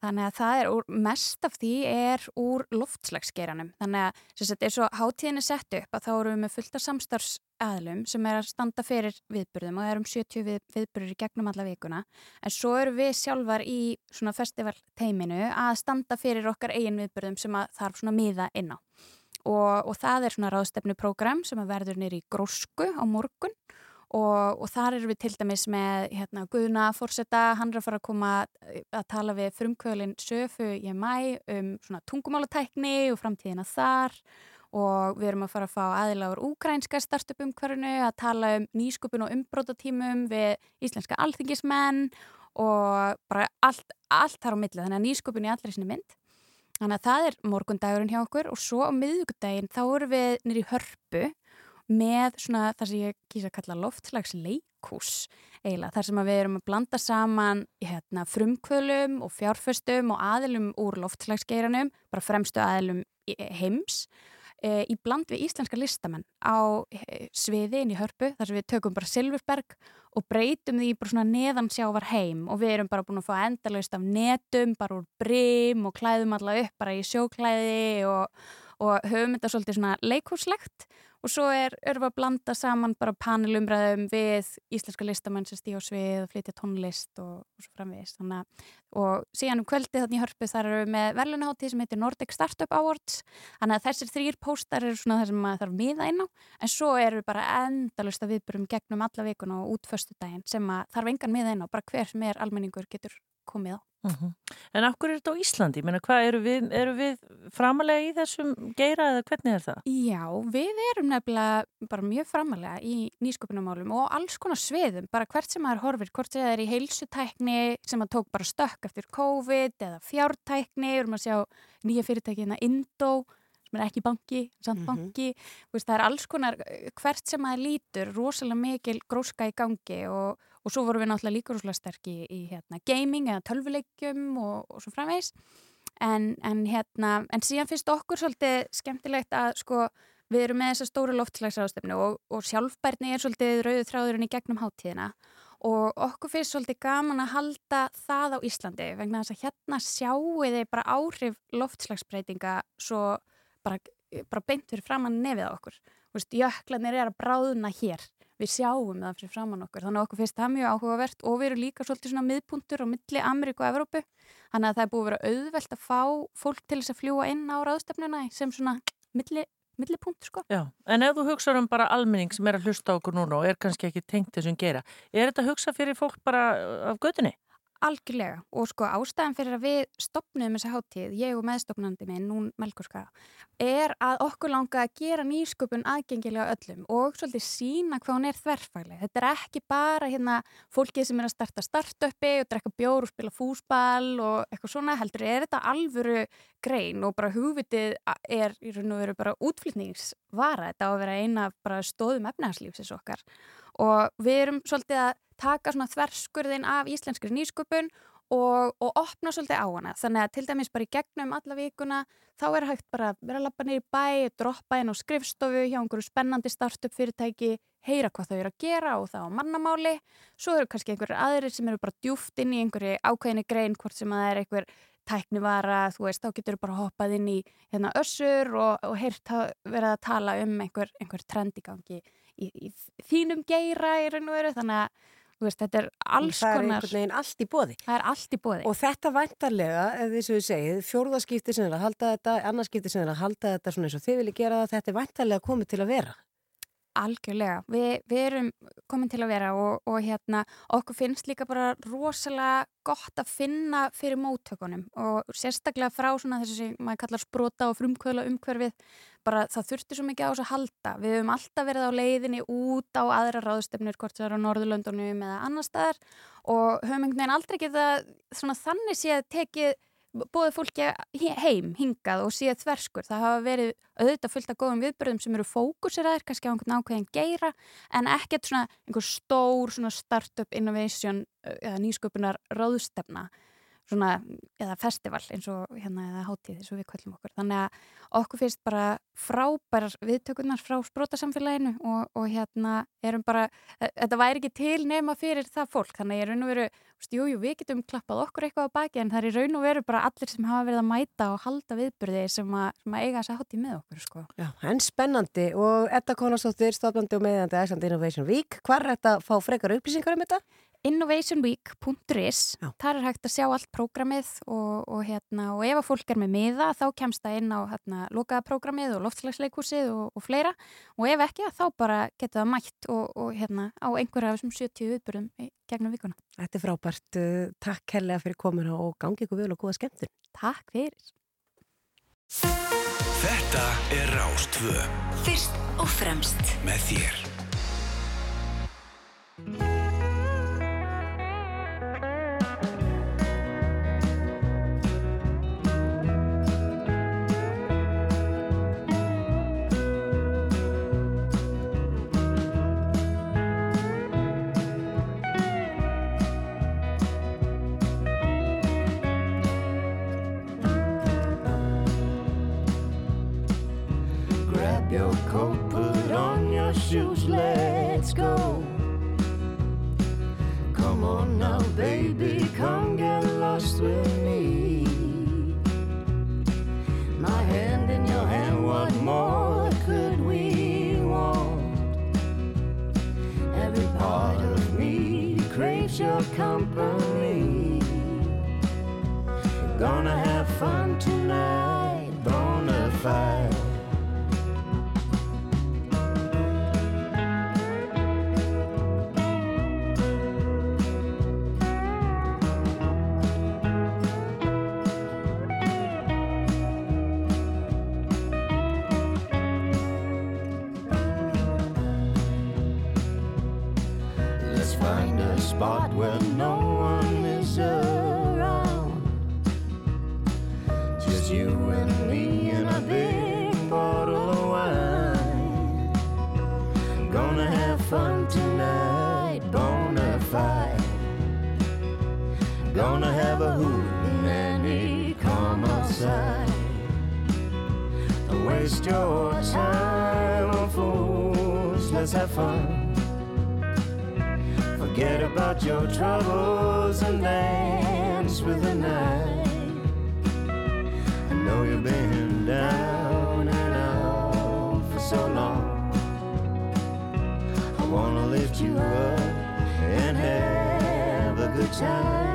Þannig að það er, úr, mest af því er úr loftslagsgeiranum. Þannig að þess að eins og hátíðin er sett upp að þá erum við með fullta samstarfsaðlum sem er að standa fyrir viðburðum og það er um 70 við, viðburður í gegnum alla vikuna. En svo eru við sjálfar í svona festivalteiminu að standa fyrir okkar eigin viðburðum sem þarf svona miða inn á. Og, og það er svona ráðstefnuprógram sem verður nýri í grósku á morgun og, og þar erum við til dæmis með hérna, Guðna Fórseta, hann er að fara að koma að tala við frumkvölin Söfu í mæ um tungumálatækni og framtíðina þar og við erum að fara að fá aðilagur úkrænska startup umhverfinu að tala um nýsköpun og umbrótatímum við íslenska alþingismenn og bara allt, allt þar á milli, þannig að nýsköpun í allri sinni mynd. Þannig að það er morgundagurinn hjá okkur og svo á miðugudaginn þá erum við nýri hörpu með svona það sem ég kýsa að kalla loftslags leikús eiginlega þar sem við erum að blanda saman hérna, frumkvölum og fjárföstum og aðilum úr loftslagsgeiranum, bara fremstu aðilum heims e, í bland við íslenska listamenn á e, sviði inn í hörpu þar sem við tökum bara Silfurberg og breytum því bara svona neðansjávar heim og við erum bara búin að fá endalaust af netum, bara úr brim og klæðum alla upp bara í sjóklæði og, og höfum þetta svolítið svona leikúslegt og svo er, erum við að blanda saman bara panelumræðum við íslenska listamenn sem stíð á svið og flytja tónlist og, og svo framvegist þannig og síðan um kvöldi þannig í hörpu þar eru við með verðlunaháttíð sem heitir Nordic Startup Awards. Þannig að þessir þrýr póstar eru svona það sem maður þarf miða inn á. En svo eru bara endalust að viðburum gegnum alla vikuna og út föstu daginn sem að þarf engan miða inn á, bara hver sem er almenningur getur komið á. Uh -huh. En hverju er þetta á Íslandi? Meina, hvað, eru, við, við framalega í þessum geira eða hvernig er það? Já, við erum nefnilega bara mjög framalega í nýsköpunumálum og alls konar sviðum, bara hvert sem maður horfir, hvort það er í heilsutækni sem að tók bara stökk eftir COVID eða fjártækni, við erum að sjá nýja fyrirtækina Indo sem er ekki banki, samt Mhm. banki veist, það er alls konar, hvert sem maður lítur rosalega mikil gróska í gangi og, og svo vorum við náttúrulega líka rosalega sterk í, í hérna, gaming eða tölvuleikjum og, og svo framvegs en, en hérna, en síðan finnst okkur svolítið skemmtilegt að sko við erum með þessa stóru loftslagsráðstefnu og, og sjálfbærni er svolítið rauðu þráðurinn í gegnum hátíðina og okkur finnst svolítið gaman að halda það á Íslandi vegna þess að hérna sjáu þið bara áhrif loftslagsbreytinga svo bara, bara beint fyrir framann nefið á okkur. Jöklanir er að bráðuna hér. Við sjáum það fyrir framann okkur. Þannig að okkur finnst það mjög áhugavert og við erum líka svolítið svona miðpuntur á milli Ameríku og Evrópu. Þannig að það er búið að vera auðvelt að fá fólk til þess að fljúa inn á ráðstefnuna sem svona milli, millipunkt sko. Já, en ef þú hugsaður um bara almenning sem er að hlusta okkur núna og er kannski ekki tengt þessum gera, er þetta að hugsa fyrir fólk bara af gödunni? Algjörlega. Og sko ástæðan fyrir að við stopnum þessa hátíð, ég og meðstopnandi minn, nún Melgurska, er að okkur langa að gera nýsköpun aðgengilega öllum og svolítið sína hvað hún er þverfæli. Þetta er ekki bara hérna fólkið sem er að starta startupi og drekka bjór og spila fúsball og eitthvað svona heldur, er þetta alvöru grein og bara hugvitið er í raun og veru bara útflutningsvara, þetta á að vera eina bara stóðum efnahagslífsins okkar. Og við erum svolítið að taka svona þverskurðin af íslenskri nýsköpun og, og opna svolítið á hana. Þannig að til dæmis bara í gegnum alla vikuna þá er hægt bara að vera að lappa í bæ, droppa inn á skrifstofu hjá einhverju spennandi startup fyrirtæki, heyra hvað þau eru að gera og það á mannamáli. Svo eru kannski einhverjir aðrir sem eru bara djúft inn í einhverju ákveðinni grein, hvort sem að það er einhver tæknivara, þú veist, þá getur bara hoppað inn í hérna, össur og, og heyrt að vera að tala um einhver, einhver trend í gangi í, í þínum geira í raun og veru, þannig að veist, þetta er alls það er konar einhvern veginn allt í bóði. Það er allt í bóði. Og þetta væntarlega, þess að við segið, fjórðaskipti sem er að halda þetta, annarskipti sem er að halda þetta svona eins og þið viljið gera það, þetta er væntarlega komið til að vera. Algjörlega, Vi, við erum komin til að vera og, og hérna okkur finnst líka bara rosalega gott að finna fyrir móttökunum og sérstaklega frá svona þessu sem maður kallar sprota og frumkvöla umhverfið bara það þurfti svo mikið á þessu að halda. Við höfum alltaf verið á leiðinni út á aðra ráðstefnir, hvort það er á Norðurlöndunum eða annar staðar og höfum einhvern veginn aldrei geta svona þannig séð tekið bóðið fólki heim, hingað og síðan þverskur. Það hafa verið auðvitað fullt af góðum viðbörðum sem eru fókuseraðir, kannski á einhvern ákveðin geira, en ekkert svona einhver stór startup innovation eða nýsköpunar ráðstefna svona, eða festival eins og hérna eða hátíð eins og við kvöllum okkur. Þannig að okkur finnst bara frábærar viðtökurnar frá sprótasamfélaginu og, og hérna erum bara, e, þetta væri ekki til nema fyrir það fólk. Þannig að ég raun og veru, jú, jú, við getum klappað okkur eitthvað á baki en það er raun og veru bara allir sem hafa verið að mæta og halda viðburði sem að, sem að eiga þess að hátíð með okkur, sko. Já, en spennandi og Edda Konastóttir, stofnandi og meðandi Iceland Innovation Week, hvar er þetta að fá frekar upplýsingar um þetta? innovationweek.is þar er hægt að sjá allt prógramið og, og, hérna, og ef að fólk er með miða þá kemst það inn á hérna, lokaða prógramið og loftslagsleikursið og, og fleira og ef ekki þá bara getur það mætt og hérna, á einhverja af þessum 70 viðbörðum gegnum vikuna. Þetta er frábært. Takk hellega fyrir komuna og gangi ykkur vel og góða skemmtun. Takk fyrir. Þetta er Rástvö Fyrst og fremst með þér. Outside. Don't waste your time on fools, let's have fun. Forget about your troubles and dance with the night. I know you've been down and out for so long. I wanna lift you up and have a good time.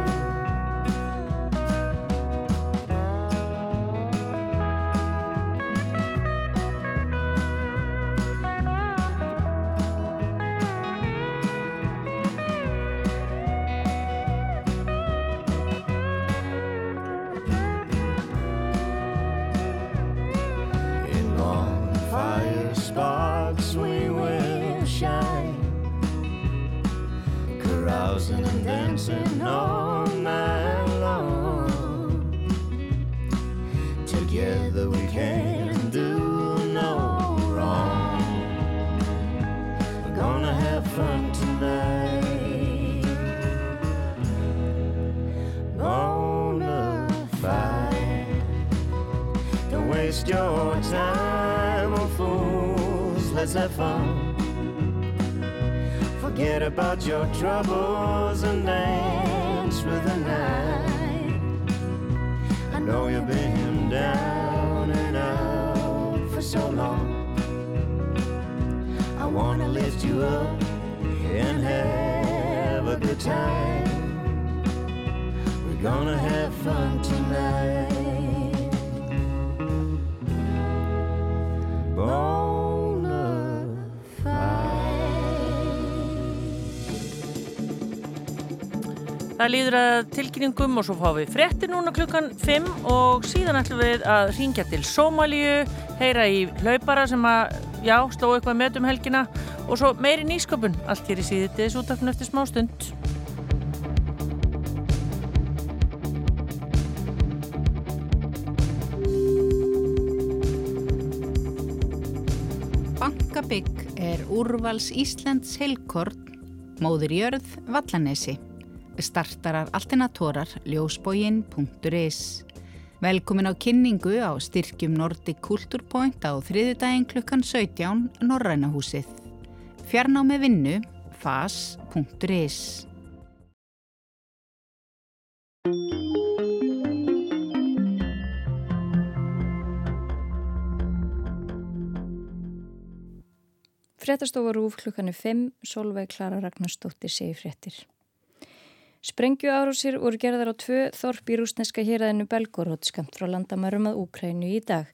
Það líður að tilkynningum og svo fáum við frétti núna klukkan 5 og síðan ætlum við að ringja til Sómalíu, heyra í hlaupara sem að, já, sló eitthvað með um helgina og svo meiri nýsköpun, allt hér í síðið þessu úttakun eftir smá stund. Bankabygg er úrvals Íslands heilkorn, móður jörð, vallanesi. Startarar alternatorar ljósbógin.is Velkomin á kynningu á styrkjum Nordic Culture Point á þriðudaginn klukkan 17 Norrænahúsið. Fjarnámi vinnu fas.is Fréttastofa Rúf klukkanu 5, Solveig Klara Ragnarsdóttir segi fréttir. Sprengju árásir voru gerðar á tvö þorp í rúsneska héræðinu Belgorod skamt frá landamærum að Úkrænu í dag.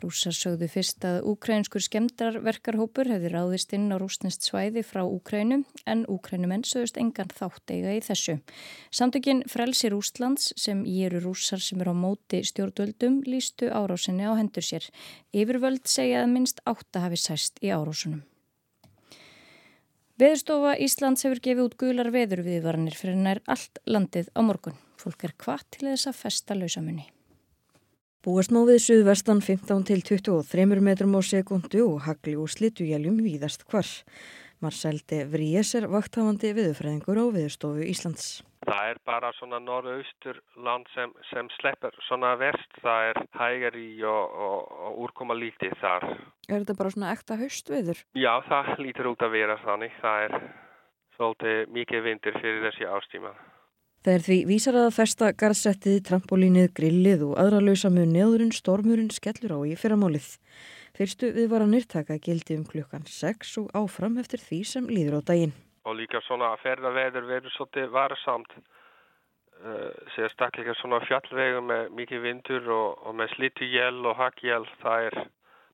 Rúsar sögðu fyrst að úkrænskur skemdarverkarhópur hefði ráðist inn á rúsnest svæði frá Úkrænu en Úkrænumenn sögust engan þátt eiga í þessu. Samtökin Frelsir Úslands sem í eru rúsar sem eru á móti stjórnvöldum lístu árásinni á hendur sér. Yfirvöld segja að minnst átta hafi sæst í árásunum. Veðurstofa Íslands hefur gefið út gular veðurviðvaranir fyrir nær allt landið á morgun. Fólk er hvað til þess að festa lausamunni. Búast má við suðvestan 15 til 23 metrum á sekundu og hagli og slitujæljum víðast hvar. Marcel de Vries er vakthafandi viðurfræðingur á Viðurstofu Íslands. Það er bara svona norðaustur land sem, sem sleppur svona verst. Það er hægari og, og, og úrkoma lítið þar. Er þetta bara svona ekta haustviður? Já, það lítur út að vera þannig. Það er svolítið mikið vindur fyrir þessi ástíma. Það er því vísar að festa garðsettið, trampolínið, grillið og aðra lausamu neðurinn stormurinn skellur á í fyrramálið. Fyrstu við var að nýrtaka gildi um klukkan 6 og áfram eftir því sem líður á daginn. Og líka svona að ferðaveður verður svolítið varsamt. Uh, Sér stakleika svona fjallvegu með mikið vindur og, og með slitujél og hakjél. Það er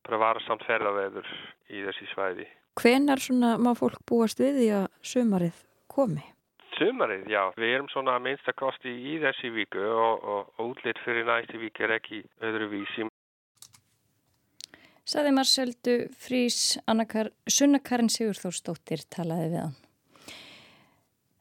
bara varsamt ferðaveður í þessi svæði. Hvenar svona má fólk búast við því að sömarið komi? Sumarið, já. Við erum svona að minnsta kosti í þessi viku og, og, og útlitt fyrir næsti viku er ekki öðru vísi. Saði Marceldu Frís Sunna Karin Sigurþórsdóttir talaði við hann.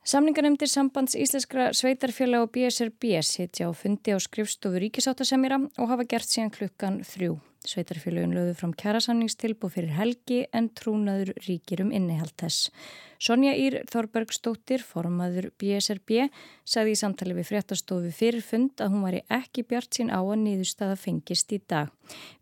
Samningarnemndir sambands Íslenskra sveitarfjöla og BSRB sitja á fundi á skrifstofu ríkisáttasemjara og hafa gert síðan klukkan þrjú. Sveitarfélagin lögðu fram kjærasamningstilbú fyrir helgi en trúnaður ríkir um innihald þess. Sonja Ír Þorbergsdóttir, formaður BSRB, sagði í samtali við fréttastofu fyrir fund að hún væri ekki bjart sín á að niðurstaða fengist í dag.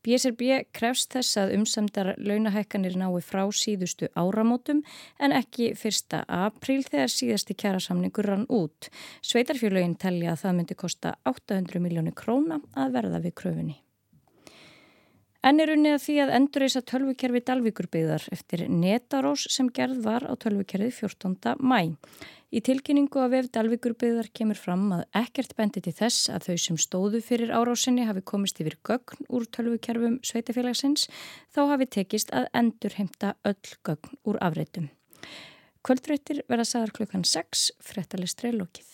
BSRB krefst þess að umsamdar launahækkanir nái frá síðustu áramótum en ekki 1. apríl þegar síðasti kjærasamningur rann út. Sveitarfélagin telja að það myndi kosta 800 miljónu króna að verða við kröfunni. En er unnið að því að endurreysa tölvukerfi Dalvíkurbyggðar eftir netarós sem gerð var á tölvukerfi 14. mæ. Í tilkynningu af ef Dalvíkurbyggðar kemur fram að ekkert bendi til þess að þau sem stóðu fyrir árásinni hafi komist yfir gögn úr tölvukerfum sveitafélagsins þá hafi tekist að endurheimta öll gögn úr afreitum. Kvöldrættir verða sagðar klukkan 6, frettalistri lókið.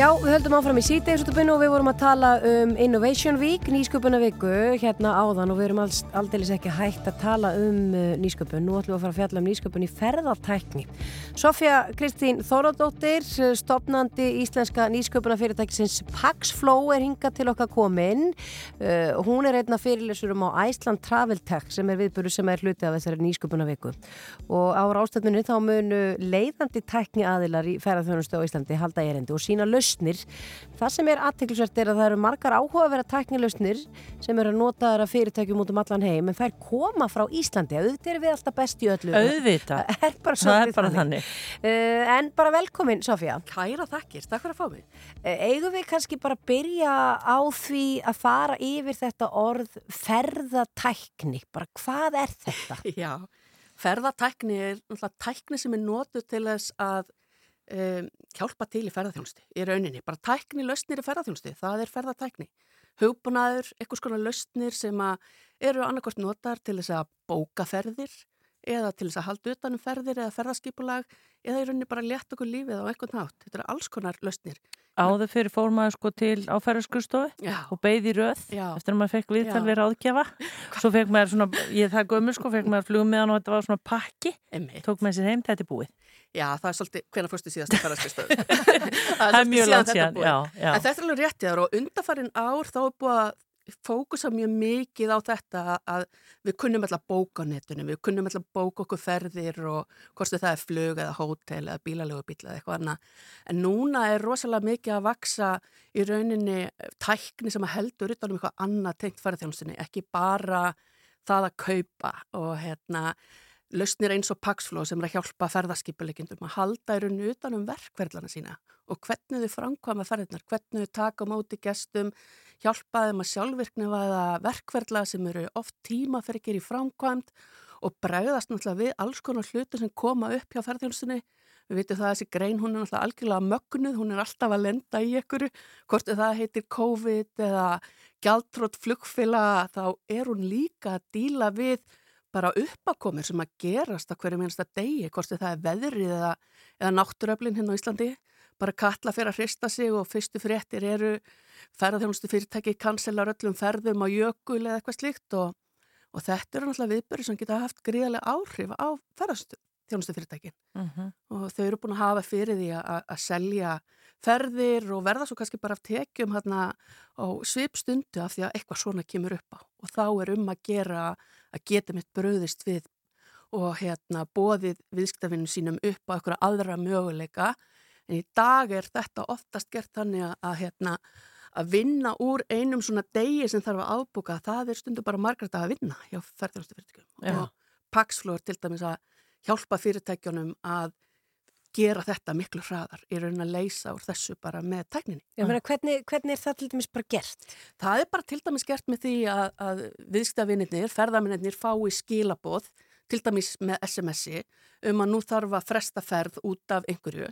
Já, við höldum áfram í sítegisútubinu og við vorum að tala um Innovation Week, nýsköpuna viku hérna áðan og við erum alls, aldeilis ekki hægt að tala um uh, nýsköpun. Nú ætlum við að fara að fjalla um nýsköpun í ferðartækni. Sofja Kristín Þóradóttir, stopnandi íslenska nýsköpuna fyrirtækisins Paxflow er hingað til okkar komin. Uh, hún er einna fyrirlesurum á Iceland Travel Tech sem er viðburu sem er hluti af þessari nýsköpuna viku. Og á rástefnunni þá munu leiðandi tækni aðilar í ferðarþjónustu á Íslandi halda lausnir. Það sem er aðteklisvert er að það eru margar áhugaverða tæknilausnir sem eru að nota þeirra fyrirtækjum út um allan heim en þær koma frá Íslandi. Auðvitað erum við alltaf best í öllu. Auðvitað. Það er bara, Það er bara þannig. Uh, en bara velkomin, Sofía. Kæra þakkir, takk fyrir að fá mig. Uh, eigum við kannski bara að byrja á því að fara yfir þetta orð ferðatækni. Bara hvað er þetta? Já, ferðatækni er náttúrulega tækni sem er notuð til þess að um, hjálpa til í ferðarþjónusti í rauninni. Bara tækni lausnir í ferðarþjónusti, það er ferðatækni. Hugbúnaður, eitthvað skona lausnir sem að eru annarkort notar til þess að bóka ferðir eða til þess að halda utanum ferðir eða ferðarskipulag eða í rauninni bara létt okkur lífið á einhvern nátt. Þetta eru alls konar lausnir. Áður fyrir fór maður sko til áferðarskurstofi og beigði röð Já. eftir að maður fekk viðtal við ráðgjafa. Svo fekk maður svona, ég það gömur sko, fekk maður flugum meðan og þetta var svona pakki. Einmitt. Tók með sér heim, þetta er búið. Já, það er svolítið, hvenær fórstu síðast að ferðarskristöðu? Það er mjög langt síðan, já, já. En þetta er alveg rétt í þar og undarfærin ár þá er búið að fókusa mjög mikið á þetta að við kunnum alltaf bóka á netinu, við kunnum alltaf bóka okkur ferðir og hvort það er flug eða hótel eða bílalegu bíla eða eitthvað annað. En núna er rosalega mikið að vaksa í rauninni tækni sem að heldur utan um eitthvað annað tengt ferðarþjónustinni, ekki bara það að kaupa og hérna lausnir eins og Paxflow sem er að hjálpa ferðarskipuleikindum að halda í rauninu utan um verkverðlana sína og hvernig þau framkvæma ferðirnar, hvernig þau taka móti gestum, hjálpa þeim að sjálfvirknifaða verkverðla sem eru oft tímaferkir í framkvæmt og bregðast náttúrulega við alls konar hluti sem koma upp hjá ferðarþjónustinni. Við veitum það að þessi grein, hún er náttúrulega algjörlega mögnuð, hún er alltaf að lenda í ykkur, hvort það heitir COVID eða gjaldtrótt flugfila, þá er hún líka að díla við bara uppakomir sem að gerast að hverju minnsta degi, hvort það er veðrið eða, eða náttúröflin hérna á Íslandi bara kalla fyrir að hrista sig og fyrstu fréttir eru ferðarþjónustu fyrirtæki kanselar öllum ferðum á jökul eða eitthvað slíkt og, og þetta eru náttúrulega viðböri sem geta haft gríðarlega áhrif á ferðarþjónustu fyrirtækin Mhm. og þau eru búin að hafa fyrir því að selja ferðir og verða svo kannski bara af tekjum hérna á svipstundu af því að eitthvað svona kemur upp á. Og þá er um að gera að geta mitt bröðist við og hérna bóðið viðskiptafinnum sínum upp á eitthvað aðra möguleika. En í dag er þetta oftast gert þannig að, að hérna að vinna úr einum svona degi sem þarf að afbúka, það er stundu bara margrætt að vinna hjá ferðarstofyrirtækjum Já. og Paxflow er til dæmis að hjálpa fyrirtækjunum að gera þetta miklu hraðar í raunin að leysa úr þessu bara með tækninni. Ég meina, hvernig, hvernig er það til dæmis bara gert? Það er bara til dæmis gert með því að, að viðskiptavinnir, ferðarminnir fái skilaboð, til dæmis með SMS-i, um að nú þarf að fresta ferð út af einhverju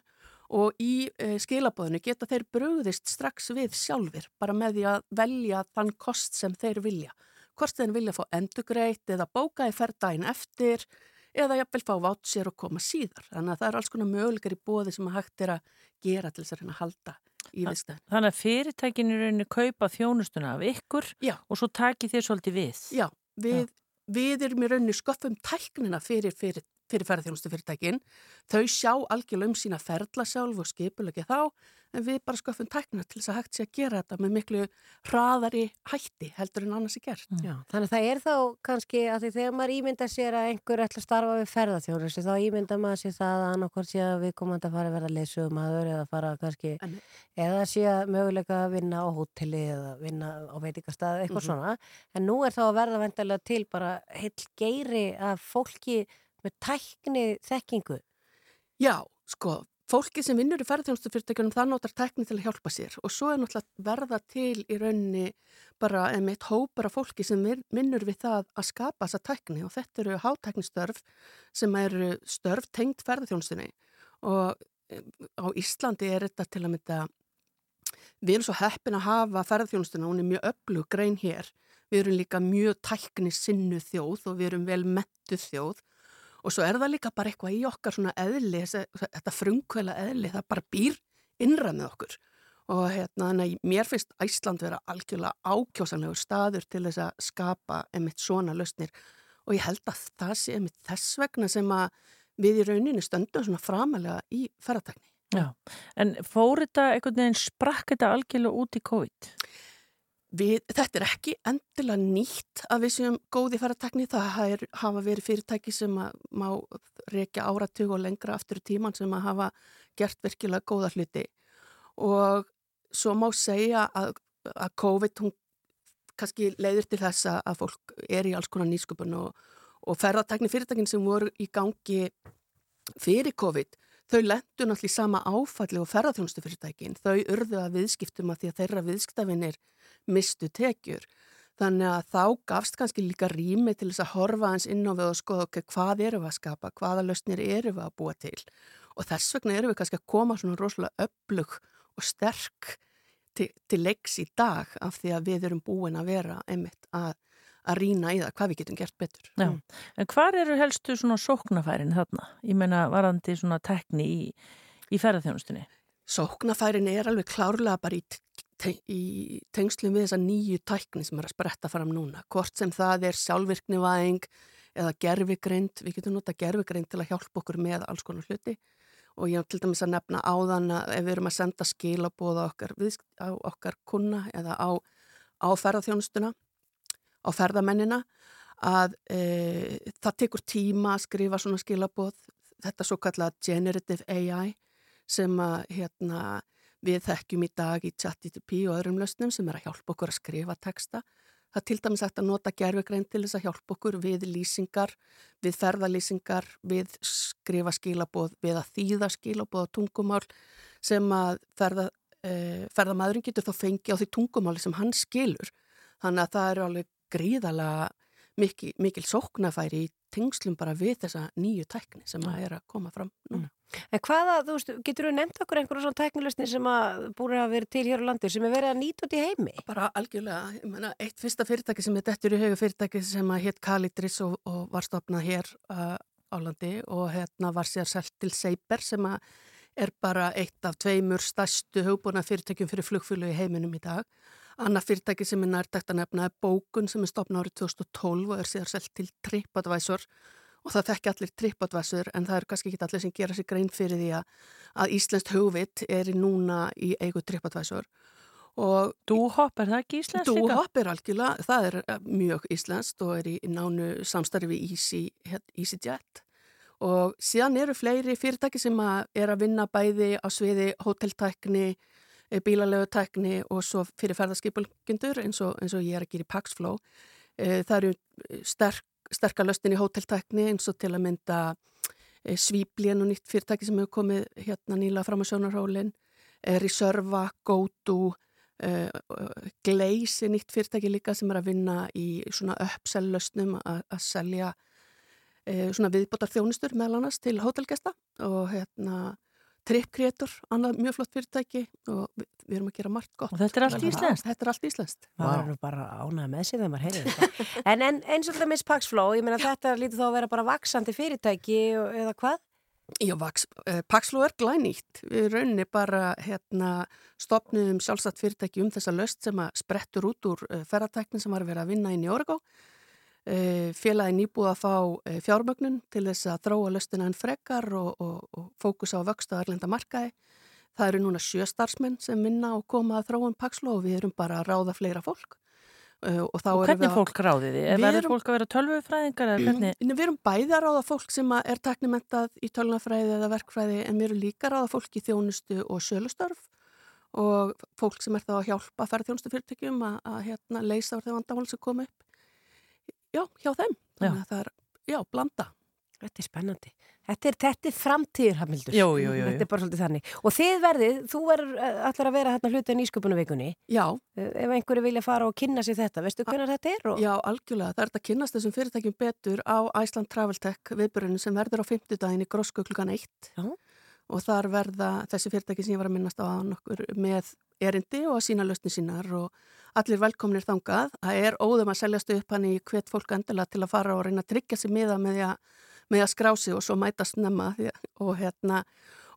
og í e, skilabóðinu geta þeir brugðist strax við sjálfur, bara með því að velja þann kost sem þeir vilja. Hvort þeir vilja fá endugreitt eða bóka í ferðdægin eftir eða jafnvel fá vátsir og koma síðar. Þannig að það er alls konar möguleikar í bóði sem að hægt er að gera til þess að reyna að halda í viðstæðin. Þannig að fyrirtækin í rauninni kaupa þjónustuna af ykkur Já. og svo taki þér svolítið við. Já, við, við erum í rauninni sköffum tæknina fyrir, fyrir, fyrir ferðarþjónustu fyrirtækin. Þau sjá algjörlega um sína ferðla sjálf og skipulegja þá, en við bara sköffum tæknina til þess að hægt sé að gera þetta með miklu hraðari hætti heldur en annars er gert. Já, þannig að það er þá kannski að því þegar maður ímyndar sér að einhver ætla að starfa við ferðarþjónustu þá ímyndar maður sér það að annarkvort sé að við komandi að fara að verða leysugumæður eða fara kannski, eða sé að möguleika að vinna á hóteli eða vinna á veitingastað, eitthvað Mhm. svona en nú er þá að verða vendalega til bara heil geiri af fólki með tækni þekkingu Já, sko, fólki sem vinnur í ferðarþjónustu fyrirtækjunum það notar tækni til að hjálpa sér og svo er náttúrulega verða til í rauninni bara með hópar af fólki sem vinnur við það að skapa þessa tækni og þetta eru hátæknistörf sem eru störf tengt ferðarþjónustunni og eh, á Íslandi er þetta til að mynda við erum svo heppin að hafa ferðarþjónustuna, hún er mjög öflug grein hér, við erum líka mjög tækni sinnu þjóð og við erum vel mettu þjóð og svo er það líka bara eitthvað í okkar svona eðli, þetta frumkvæla eðli, það bara býr innra með okkur og hérna, þannig að mér finnst Æsland vera algjörlega ákjósanlegur staður til þess að skapa emitt svona lausnir og ég held að það sé emitt þess vegna sem að við í rauninni stöndum svona framalega í ferðartækni. Já, en fór þetta einhvern veginn sprakk þetta algjörlega út í COVID? Við, þetta er ekki endilega nýtt að við séum góði ferðartækni, það er, hafa verið fyrirtæki sem má reykja áratug og lengra aftur í tíman sem að hafa gert virkilega góða hluti og svo má segja að, að COVID hún kannski leiðir til þess að- fólk er í alls konar nýsköpun og, og ferðartækni fyrirtækin sem voru í gangi fyrir COVID þau lendu náttúrulega í sama áfalli og ferðarþjónustu fyrirtækin. Þau urðu að viðskiptum að því að þeirra viðskiptafinir mistu tekjur. Þannig að þá gafst kannski líka rými til þess að horfa hans inn á við og skoða okay, hvað eru við að skapa, hvaða lausnir eru við að búa til. Og þess vegna eru við kannski að koma svona rosalega öflug og sterk til, til leiks í dag af því að við erum búin að vera einmitt að, að rýna í það hvað við getum gert betur. Já, en hvar eru helstu svona sóknafærin þarna? Ég meina varandi svona tekni í, í ferðarþjónustunni. Sóknafærin er alveg klárlega bara í, í tengslum við þessa nýju tækni sem er að spretta fram núna. Hvort sem það er sjálfvirknivæðing eða gerfigreind, við getum nota gerfigreind til að hjálpa okkur með alls konar hluti og ég hef til dæmis að nefna áðan að ef við erum að senda skilabóð á okkar, á okkar kuna eða á, á ferðarþjónustuna, á ferðamennina að e, það tekur tíma að skrifa svona skilabóð, þetta svo kallað generative AI sem að hérna, við þekkjum í dag í ChatGPT og öðrum lausnum sem er að hjálpa okkur að skrifa texta. Það er til dæmis hægt að nota gerfugrein til þess að hjálpa okkur við lýsingar, við ferðalýsingar, við skrifa skilabóð, við að þýða skilabóð á tungumál sem að ferða, e, ferðamæðurinn getur þá fengi á því tungumáli sem hann skilur. Þannig að það eru alveg gríðalega mikil, mikil sóknafæri í tengslum bara við þessa nýju tækni sem að er að koma fram núna. En hvaða, þú veist, getur þú nefnt okkur einhverjum svona tæknilegstni sem að búin að vera til hér á landi sem er verið að nýta út í heimi? Bara algjörlega, ég menna, eitt fyrsta fyrirtæki sem er dettur í haugu fyrirtæki sem að hétt Kalidris og, og var stopnað hér uh, á landi og hérna var sér selt til Seiber sem að er bara eitt af tveimur stærstu hugbúna fyrirtækjum fyrir flugfjölu í heiminum í dag. Annað fyrirtæki sem er nærtækt að nefna er Bókun sem er stopnað árið 2012 og er sér selt til TripAdvisor og það þekki allir TripAdvisor en það eru kannski ekki allir sem gera sér grein fyrir því að, Íslenskt hugvit er núna í eigu TripAdvisor. Dúhopp, er það ekki íslenskt? Dúhopp er algjörlega, það er eh, mjög íslenskt og er í nánu samstarfi við Easy, EasyJet og síðan eru fleiri fyrirtæki sem að er að vinna bæði á sviði hóteltækni, bílalegu og svo fyrir ferðarskipulgundur eins, eins og ég er að gera í Paxflow. Eh, Það eru sterk, sterkar löstin í hóteltækni eins og til að mynda Svíblén og nýtt fyrirtæki sem hefur komið hérna nýla fram á sjónarhólinn, Reserva, GoTo, Glaze er nýtt fyrirtæki líka sem er að vinna í svona uppsell löstnum að selja svona viðbótar þjónustur meðal annars til hótelgesta og hérna Tripcreator, annað mjög flott fyrirtæki og við, við erum að gera margt gott. Og þetta er allt íslenskt? Þetta er allt íslenskt. Það var nú bara ánægð með sig þegar maður heyrði þetta. en, en eins og þetta með Paxflow, ég meina þetta lítur þá að vera bara vaksandi fyrirtæki eða hvað? Já, vaks, eh, Paxflow er glænýtt. Við rauninni bara hérna, stopnum sjálfsagt fyrirtæki um þessa löst sem að sprettur út úr eh, ferratæknin sem var að vera að vinna inn í Orgó. Eh, Félagi nýbúið að fá eh, fjármögnun til þess að þróa löstina en frekar og, og, og fókusa á vöxt á erlenda markaði. Það eru núna sjö starfsmenn sem vinna og koma að þróum Paxflow og við erum bara að ráða fleira fólk. Uh, og, og hvernig fólk ráði því? Verður erum, fólk að vera tölvufræðingar? Við erum bæði að ráða fólk sem er teknimentað í tölvunafræði eða verkfræði en við erum líka að ráða fólk í þjónustu og sölustörf og fólk sem er þá að hjálpa að færa þjónustu fyrirtækjum að, að hérna, leysa á þeim vandamál sem kom upp já, hjá þeim. Þannig að það er, já, blanda. Þetta er spennandi. Þetta er, þetta er framtíður, Hamildur. Jú, jú, jú. Þetta er bara svolítið þannig. Og þið verðið, þú verður allar að vera hérna hluti en ísköpunarveikunni. Já. Ef einhverju vilja fara og kynna sér þetta, veistu hvernig þetta er? Og... Já, algjörlega. Það er þetta að kynnast þessum fyrirtækjum betur á Iceland Travel Tech viðbörunum sem verður á 50 daginn í Grósku klukkan 1. Já og þar verða þessi fyrirtæki sem ég var að minnast á nokkur með erindi og að sína lausni sínar og allir velkominir þangað. Það er óðum að seljast upp hann í hvet fólk endala til að fara og reyna að tryggja sér miða með að, með að skrási og svo mætast nefna og hérna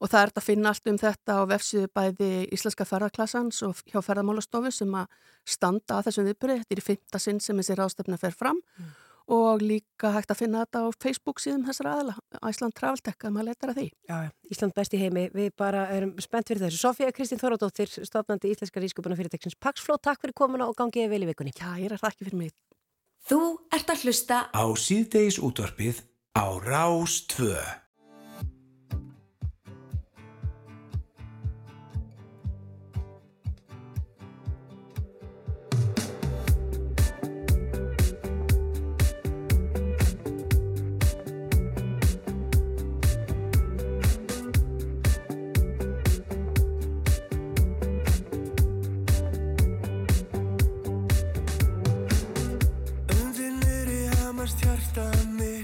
og það er að finna allt um þetta á vefsið bæði Íslenska ferðarklassans og hjá ferðarmálastofu sem að standa að þessum viðbyrju. Þetta er í fymta sinn sem þessi ráðstöfna fer fram mm og líka hægt að finna þetta á Facebook síðan þessar aðla, Æsland Traveltech að maður letar að því. Já, Ísland besti heimi við bara erum spennt fyrir þessu. Sofía Kristín Þorádóttir, stofnandi Íslenska Rískupuna fyrirteksins Paxfló, takk fyrir komuna og gangiði vel í vikunni. Já, ég er það ekki fyrir mig. Þú ert að hlusta á síðdeis útvarfið á Rás 2. understand me.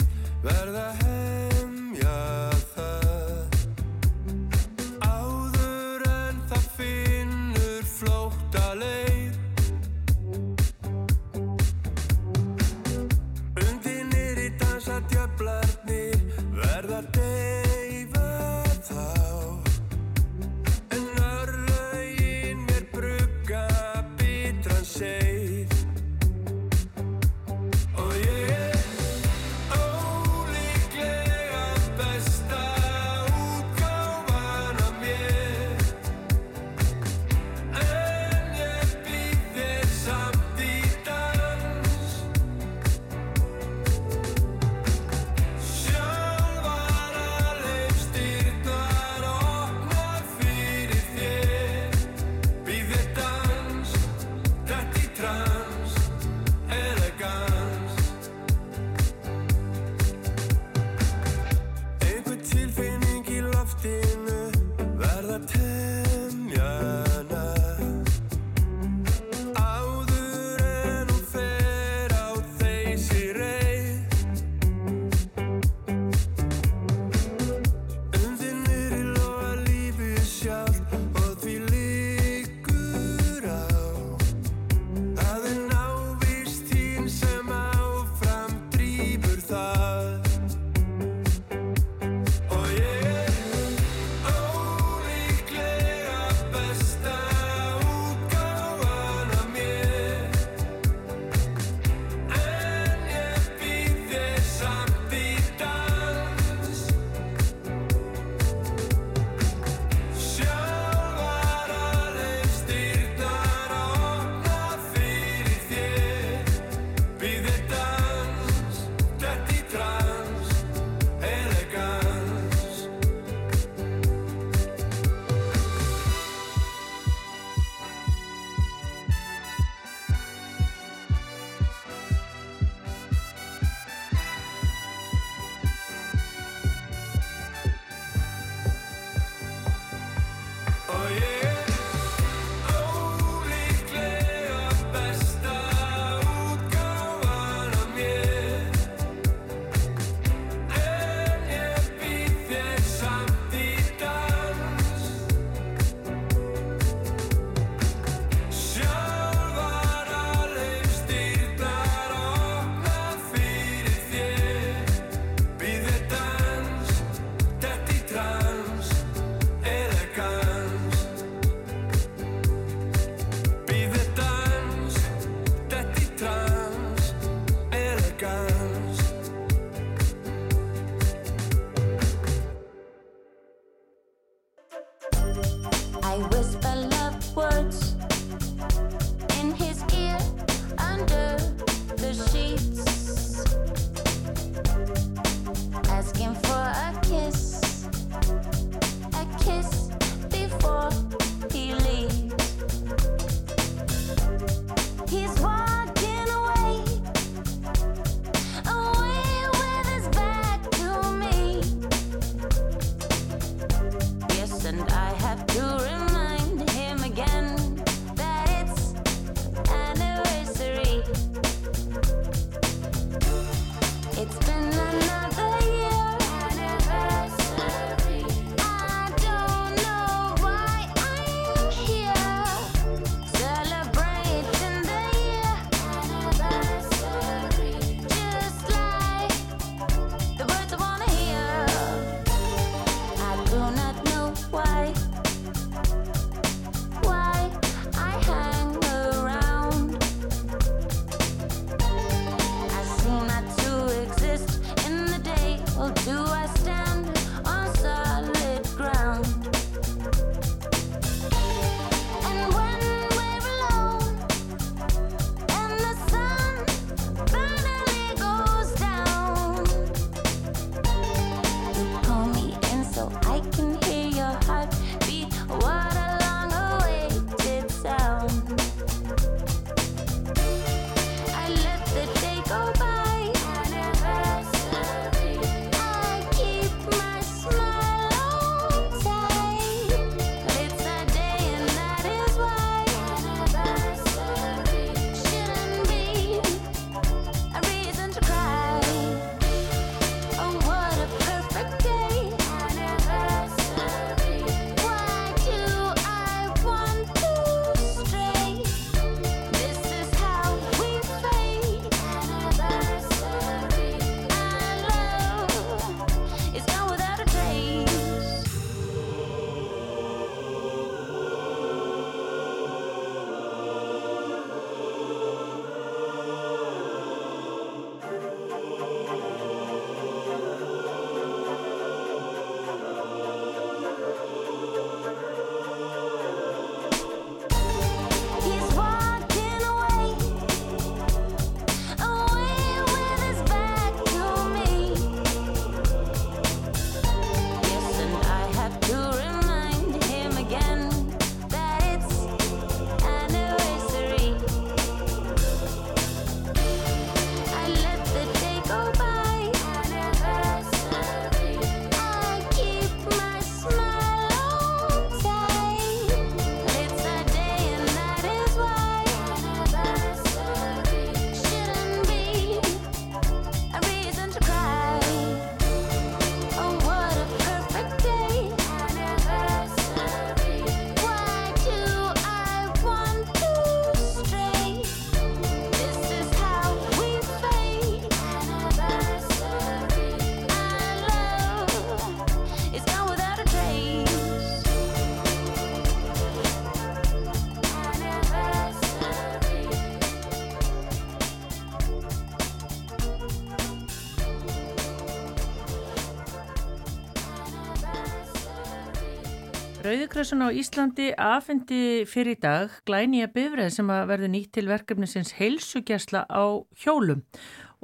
Íslandi afendi fyrir í dag glænýja bifræð sem að verður nýtt til verkefnisins heilsugjæsla á hjólum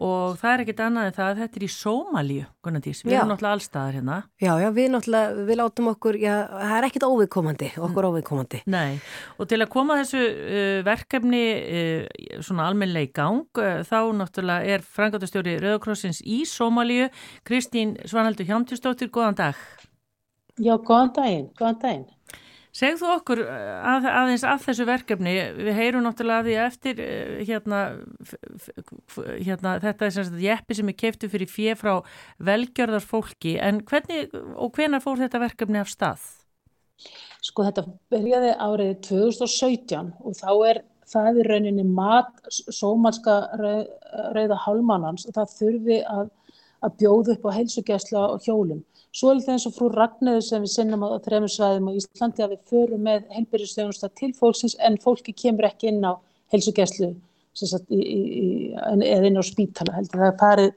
og það er ekkit annað en það að þetta er í Sómalíu, Gunnardís, við Já. erum náttúrulega allstaðar hérna. Já, já, við náttúrulega, við látum okkur, já, það er ekkit óviðkomandi, okkur óviðkomandi. Nei, og til að koma þessu uh, verkefni uh, svona almennlega í gang, uh, þá náttúrulega er frangatastjóri Rauðakrossins í Sómalíu, Kristín Svanaldur Hjámtisdóttir, góðan dag. Já, góðan daginn, góðan daginn. Segð þú okkur uh, að, aðeins af þessu verkefni, við heyrum náttúrulega að því eftir uh, hérna, hérna þetta er sem sagt jeppi sem er keiftu fyrir fjö frá velgjörðar fólki, en hvernig og hvenar fór þetta verkefni af stað? Sko þetta byrjaði árið 2017 og þá er það í rauninni mat sómalska rauð, rauða hálmannans og það þurfi að, að bjóða upp á heilsugjæsla og hjólum. Svo er þetta eins og frú Ragnöðu sem við sinnum á þremur svæðum á Íslandi að við förum með heilbyrjusþjónusta til fólksins en fólki kemur ekki inn á heilsugjæslu sem sagt, í, í, í, eða inn á spítala heldur. Það er farið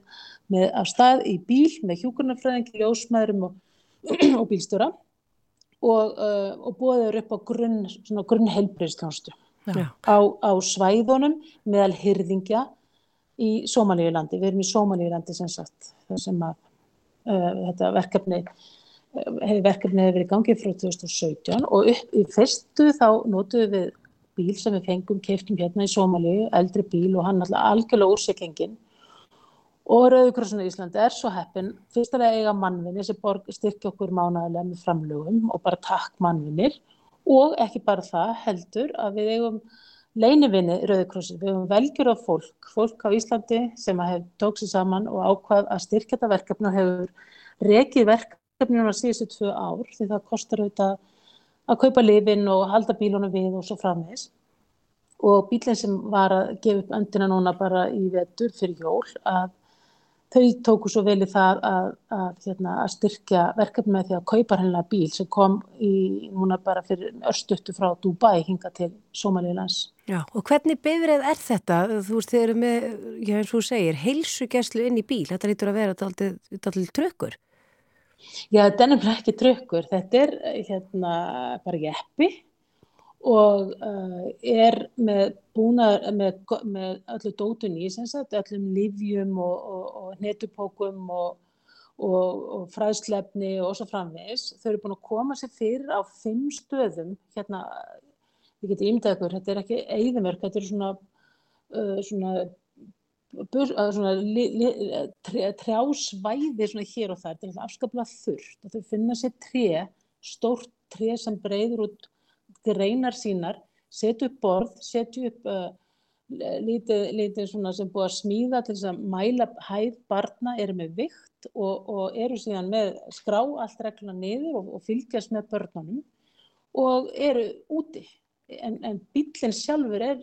með af stað í bíl með hjúkurnafræðingi, ljósmaðurum og, og bílstjóra og, uh, og bóðið upp á grunn, svona grunn heilbreyðstjónustu Já. á, á svæðunum meðal hyrðingja í Sómalíulandi. Við erum í Sómalíulandi sem sagt, þar sem að þetta verkefni hefur verkefni hefur verið í gangi frá 2017 og upp í fyrstu þá notuðum við bíl sem við fengum, keiftum hérna í Sómalíu, eldri bíl og hann alltaf algjörlega úrsikengin og Rauðukrossun í Íslandi er svo heppin fyrst að eiga mannvinni sem styrkja okkur mánaðarlega með framlögum og bara takk mannvinnir og ekki bara það heldur að við eigum leinivinni Rauðukrossin, við eigum velgjur af fólk, fólk á Íslandi sem tók sér saman og ákvað að styrkja þetta verkefni og hefur rekið verkefninu á síðustu tvö ár því það kostar auðvitað að kaupa lifin og halda bílunum við og svo framvegis. Og bílinn sem var að gefa upp öndina núna bara í vetur fyrir jól að þau tóku svo vel í það að, að, hérna, að styrkja verkefni með því að kaupa hennilega bíl sem kom í núna bara fyrir örstuttu frá Dubai hinga til Somalilands. Já, og hvernig bifrið er þetta? Þú veist, þið eru með, já eins og þú segir, heilsugjæslu inn í bíl, þetta lítur að vera dálítið trökkur. Já, þetta er nefnilega ekki trökkur, þetta er hérna bara jeppi og uh, er með búnaður, með, með öllu dótun í, sem sagt, öllum livjum og, og, og netupókum og, og, og fræðslefni og svo framvegis. Þau eru búin að koma sér fyrir á fimm stöðum, hérna, ég geti ímyndað ykkur, þetta er ekki eigðumörk, þetta eru svona, uh, svona bur, að svona li, li, tre, trjásvæði svona hér og þar, þetta er alltaf afskaplega þurrt og þau finna sér tré, stórt tré sem breyður út greinar sínar, setja upp borð, setja upp uh, lítið, lítið svona sem búið að smíða til þess að mæla hæð barna, eru með vikt og, og eru síðan með skrá allt regluna niður og, og fylgjast með börnunum og eru úti. En, en bílinn sjálfur er,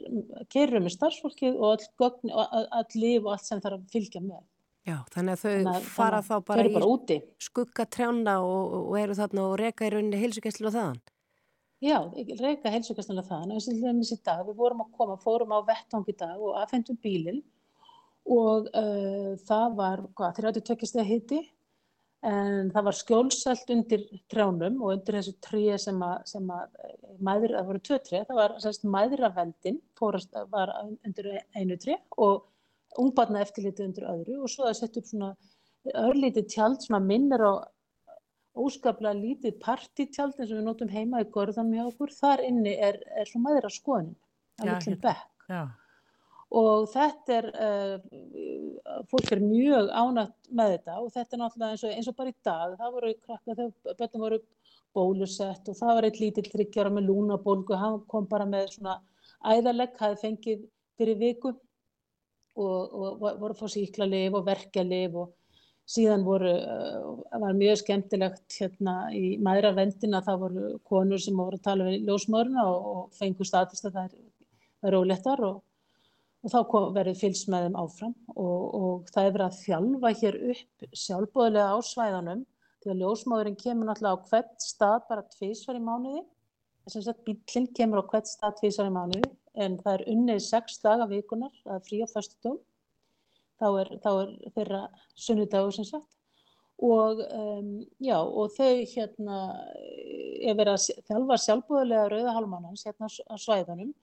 kerur með starfsfólkið og all, gögn, og all, all líf og allt sem þarf að fylgja með. Já, þannig að þau Þannig að- fara þá bara bara úti. skugga trjána og, og eru þarna og reka í rauninni heilsugjæslu á þaðan. Já, reyka heilsugastanlega það, en við sem í dag, við vorum að koma, fórum á vettvang í dag og afhendum bílinn. Og uh, það var, hvað, 32 steg hitti, en það var skjólsælt undir trjánum og undir þessu tríi sem að, sem að mæður, það voru tvö tré, það var sérst mæðravendin, fórast, var undir einu tré og ungbarna eftirliti undir öðru. Og svo það sett upp svona örlítið tjald, svona minnir á óskaplega lítið partítjald eins og við notum heima í gorðanum hjá okkur, þar inni er, er svo maður að skoðunum, að litlum hérna. bekk. Já. Og þetta er, uh, fólk er mjög ánægt með þetta og þetta er náttúrulega eins og, eins og bara í dag, það voru krakka þegar börnum voru bólusett og það var eitt lítill þryggjára með lúnabólgu, hann kom bara með svona æðalegg, hafði fengið fyrir viku og, og voru að fá síklarlif og verkjalif og síðan voru, uh, var mjög skemmtilegt hérna í maðuravendina, það voru konur sem voru að tala við ljósmörna og, og fengu statist að það er, óléttar og, og þá kom, verður fylgst með þeim áfram. Og, og það er verið að þjálfa hér upp sjálfbóðilega á svæðanum því að ljósmóðurinn kemur náttúrulega á hvert stað bara tvísvar í mánuði. Þess að bílinn kemur á hvert stað tvísvar í mánuði en það er unnið sex daga vikunar, er frí á föstudum þá er, þá er þeirra sunnudagur sem sagt og um, já, og þau hérna er verið að þjálfa sjálfbúðulega rauðahálmánans hérna á svæðunum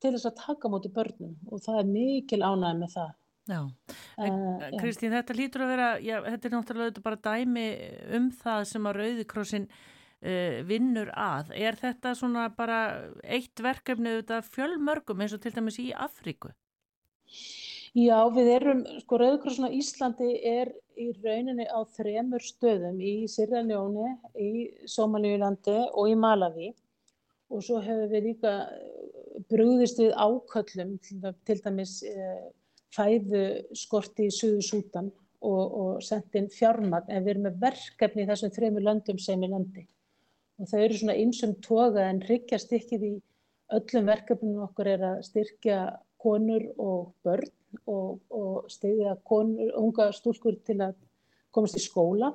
til þess að taka á móti börnum og það er mikil ánægð með það. Já, Uh, en Kristín, þetta lítur að vera, já, þetta er náttúrulega bara dæmi um það sem að Rauðikrossin uh, vinnur að. Er þetta svona bara eitt verkefni auðvitað fjölmörgum eins og til dæmis í Afríku? Já, við erum, sko, Rauðkrossin á Íslandi er í rauninni á þremur stöðum í Sierra Leone, í Somalíulandi og í Malawi og svo hefur við líka eh, brugðist við áköllum, til dæ- til dæmis eh, fæðu skorti í Suðu Sútan og, og sendt inn fjármagn en við erum með verkefni í þessum þremur löndum sem í landi. Og þau eru svona einsum toga en hryggjast ekki í öllum verkefnum okkur er að styrkja konur og börn og, og konur, unga stúlkur til að komast í skóla.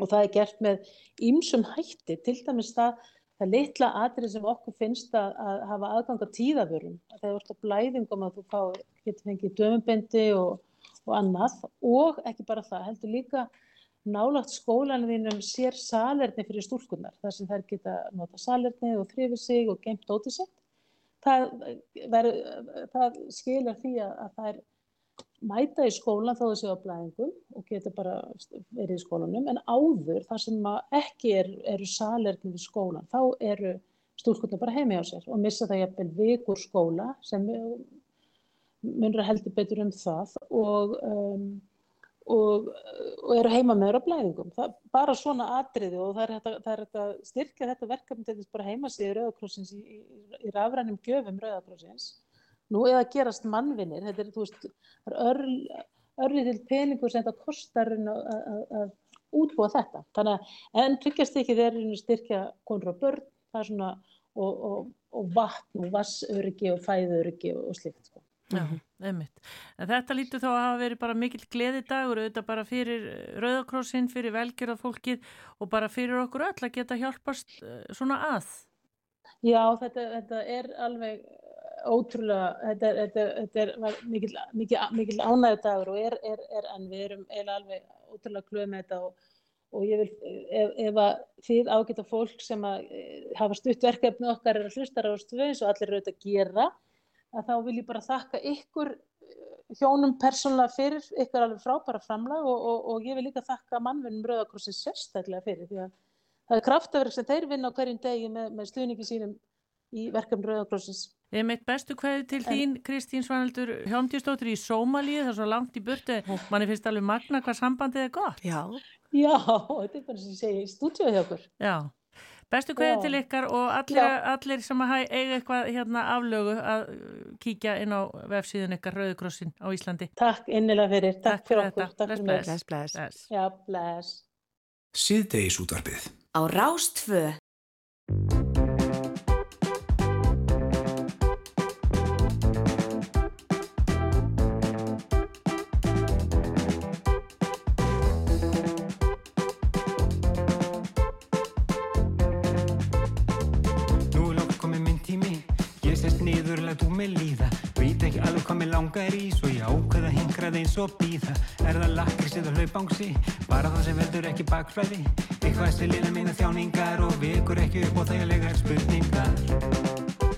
Og það er gert með ýmsum hætti, til dæmis það, það litla atrið sem okkur finnst að, að hafa aðgang að tíðavörum, að það er orðið blæðingum að þú fá, getur fengið dömubindi og, og annað. Og ekki bara það, heldur líka nálagt skólanum þínum sér salerni fyrir stúlkunar, þar sem þær geta nota salerni og þrifið sig og geimt ótið sitt. Það, ver, það skilur því að, að þær mæta í skólan þó þau séu á blæðingum og geta bara verið í skólanum. En áður þar sem ekki er, eru salerni við skólan þá eru stúlkurnar bara heimi á sér og missa það jafnvel vikur skóla sem munur heldur betur um það. Og, um, og, og eru heima með. Það, bara svona atriði og það er hægt að, styrkja þetta verkefni til þess bara heima sig í Rauðakrossins í, í, í rafrænum gjöfum Rauðakrossins. Nú eða gerast mannvinir, þetta er, veist, er örl, örlítill peningur sem þetta kostar að, útbúa þetta. Þannig að, en tryggjast ekki þeir eru styrkja konur og börn, það er svona, og, og, og vatn og vassöryggi og fæðuryggi og, og slikt, sko. Já, einmitt. En þetta lítur þá að hafa verið bara mikill gleðidagur, auðvitað bara fyrir Rauðakrossin, fyrir velgjörða fólkið og bara fyrir okkur öll að geta hjálpast eh, svona að. Já, þetta, þetta er alveg ótrúlega, þetta, þetta, þetta er var mikil, mikil, mikil ánægðu dagur og er, er, er en við erum alveg ótrúlega glöð með þetta og, og ég vil, ef, ef að þið ágæta fólk sem að eh, hafa stutt verkefni okkar er að hlusta ráðstöðu eins og allir eru auðvitað að gera, að þá vil ég bara þakka ykkur eh, hjónum persónulega fyrir ykkur alveg frábæra framlag og, og, og ég vil líka þakka mannvinnum Rauðakrossin sérstaklega fyrir því að það er kraftaverk sem þeir vinna á hverjum degi með, með stuðningi sínum í verkefni Rauðakrossins. Ég meitt bestu kveði til þín, Kristín Svanaldur Hjóndjústóttir í Sómalíu, það er svo langt í burtu, manni finnst alveg magna hvað sambandið er gott. Já. Já, þetta er bara sem ég segi í stúdíu hjá okkur. Já, bestu Já. til ykkar og allir, allir sem eiga eitthvað hérna aflögu að kíkja inn á vefsíðun ykkar Rauðikrossin á Íslandi. Takk innilega fyrir, takk, Takk fyrir okkur, takk fyrir mig. Bless, bless. Bless. Já, bless. Síðdeis útvarpið. Á Rástfö langar í Svo ég ákveð að hingrað eins og býða Er það lakrís eða hlaupangsi? Bara það sem veldur ekki bakflæði. Eitthvað sem lina mína þjáningar Og vekur ekki upp á þægilegar spurningar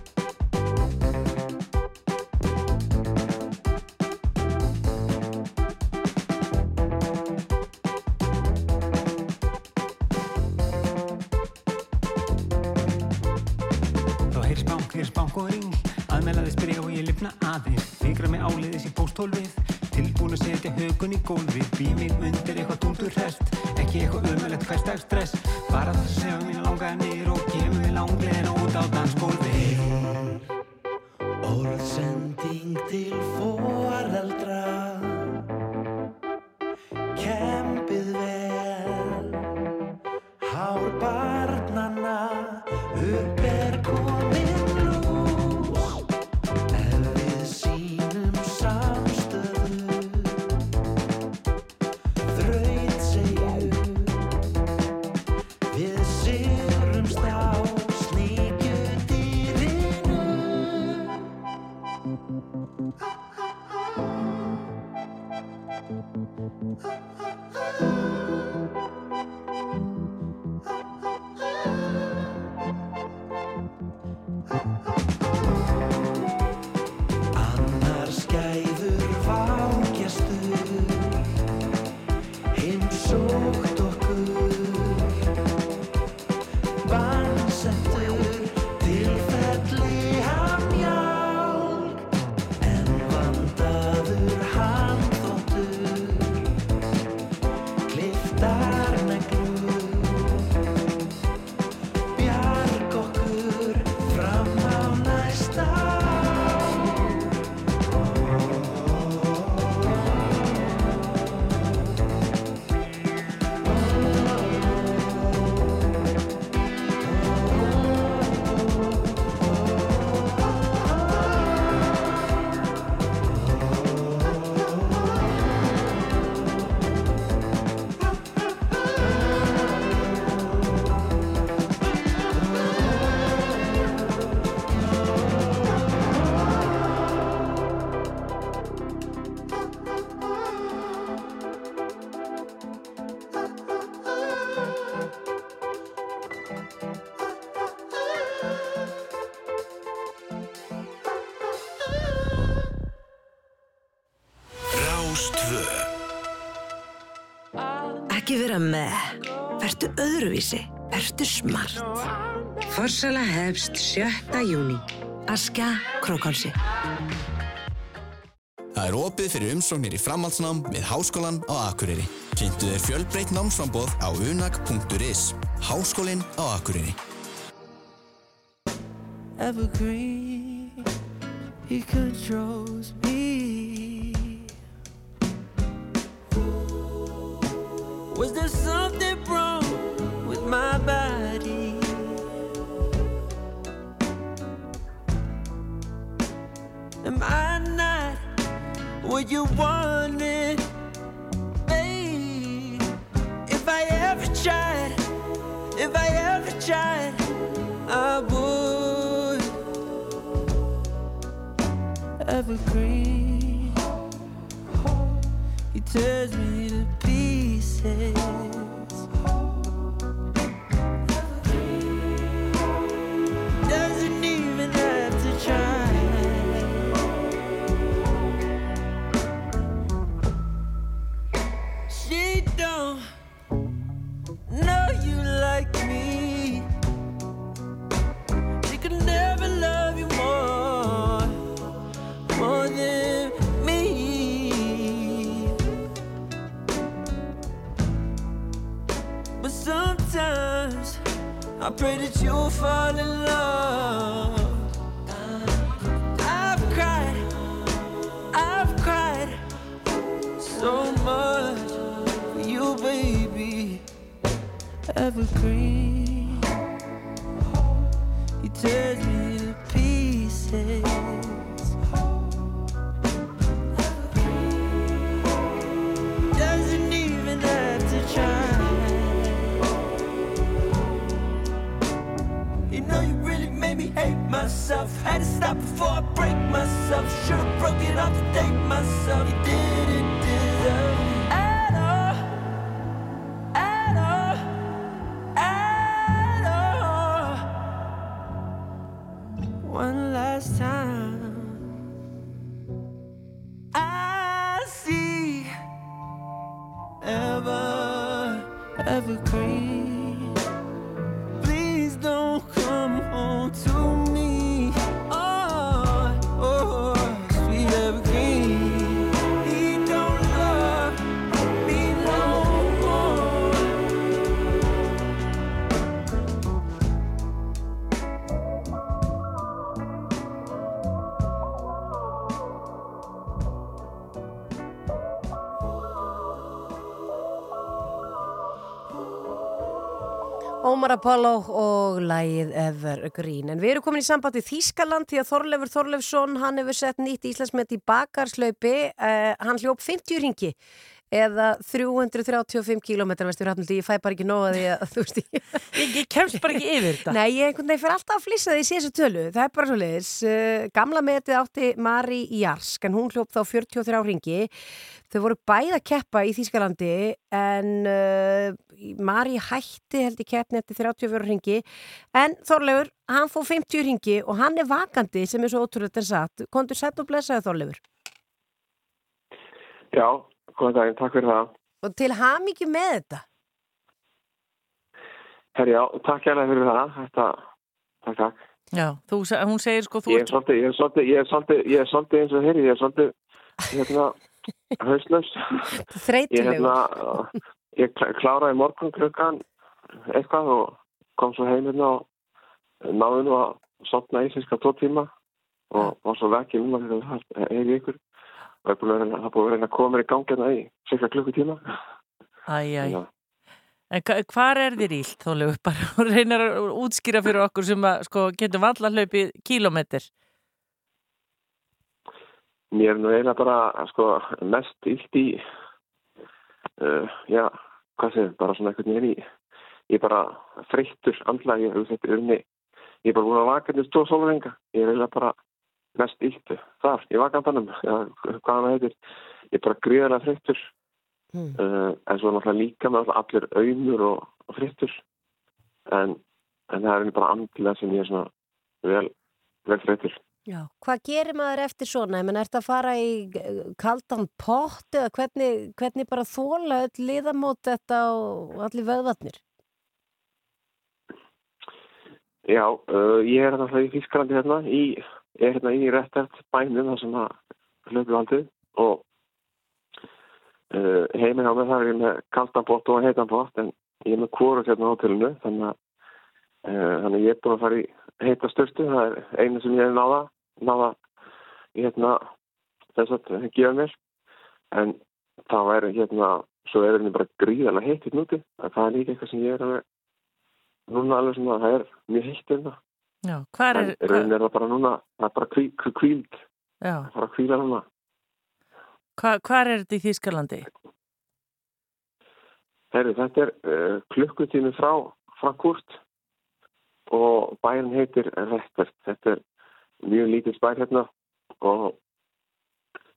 gólfið Bý mig undir eitthvað dúndur hest. Ekki eitthvað umöðlegt hverstags stress Bara það sem mín langar nýr Og kemur mig langlegin út á dansgólfi öðruvísi. Vertu smart. Forsala hefst 7. júni. Askja Krókalsi. Það er opið fyrir umsóknir í framhaldsnám við Háskólan á Akureyri. Kynntu þér fjölbreytt námsframboð á unag.is. Háskólinn á Akureyri. evergreen. Evergreen. He tears me to pieces. Ómar Apollo og lægið Evergreen. En við erum komin í samband við Þískaland því að Þorleifur Þorleifsson, hann hefur sett nýtt Íslandsmet í bakarslaupi. Uh, hann hljóp 50 ringi eða 335 km vestur hafnildi. Ég fæ bara ekki nóga því að þú veist ég... Ég, ég kemst bara ekki yfir þetta. Nei, ég einhvern veginn fyrir alltaf að flissa því síðan tölu. Það er bara svo leiðis. Uh, gamla metið átti Mari Jarsk en hún hljóp þá 43 ringi. Þau voru bæða keppa í Þískalandi en uh, Mari hætti held í keppni eftir 34 ringi en Þorleifur, hann fór 50 ringi og hann er vakandi sem er svo ótrúlega en satt. Kondur sett og blessaði Þorleifur. Já, góðan daginn, takk fyrir það. Og til hamingju með þetta. Herri, já, takk hérlega fyrir það. Þetta, takk, takk. Já, þú, hún segir sko, þú Ég er svolítið, ég er svolítið, ég er svolítið, ég er svolítið eins og herri, ég er svolítið, hérna, hauslaus. Ég er Þreytulegur. hérna, ég klá- kláraði morgun klukkan eitthvað og kom svo heim hérna og náði nú að sopna í síska tvo tíma og var svo vekki núna þegar það er ykkur og að það búin að reyna að koma í gangi hérna í cirka klukkutíma. Æj, æj. Já. En hva- hvar er þér ílt, þóluðu? Bara reynar að útskýra fyrir okkur sem að, sko, getum valla hlaupið kílómetr. Mér er nú eiginlega bara sko, mest illt í uh, já, hvað segir, bara svona veginn í ég er bara þreyttur andlega, ég hef þetta urni ég er bara búin að vaka þetta stóð sólrenga ég er eiginlega bara mest illt þar, í vakandanum, já, hvað hann heitir. Ég er bara gríðarlega þreyttur. Hmm. uh, en svo náttúrulega líka með allir auðmur og, og þreyttur. En, en það er bara andlega sem ég er svona vel, vel þreyttur Já. Hvað gerir maður eftir svona? Menn, ertu að fara í eh, kaldan pott eða hvernig, hvernig bara þóla öll liðamót þetta og allir vöðvatnir? Já, uh, ég er náttúrulega í Þísklandi hérna, ég er hérna í réttert bænum þar sem að hlaupu valdið og uh, heiminn á mig þar er ég með kaldan bótt og heitan bótt en ég er með kvorus hérna á hotellinu þannig að, uh, ég er búin að fara í heita störstu, það er einu sem ég er náða, náða hérna þess að gefa mér. En það væri hérna, svo er hérna bara gríðarlega heitt hérna úti, það er líka eitthvað sem ég er alveg núna alveg svona, það er mjög heitt hérna. Já, hvar er, en í rauninni er það bara núna það er bara kví, kví, kvíld já, það er bara að kvíla núna. Hva, hvar er þetta í Þýskalandi? Heri, þetta er uh, klukkutími frá Frankfurt og bærin heitir Rettert. Þetta er mjög lítið bær hérna og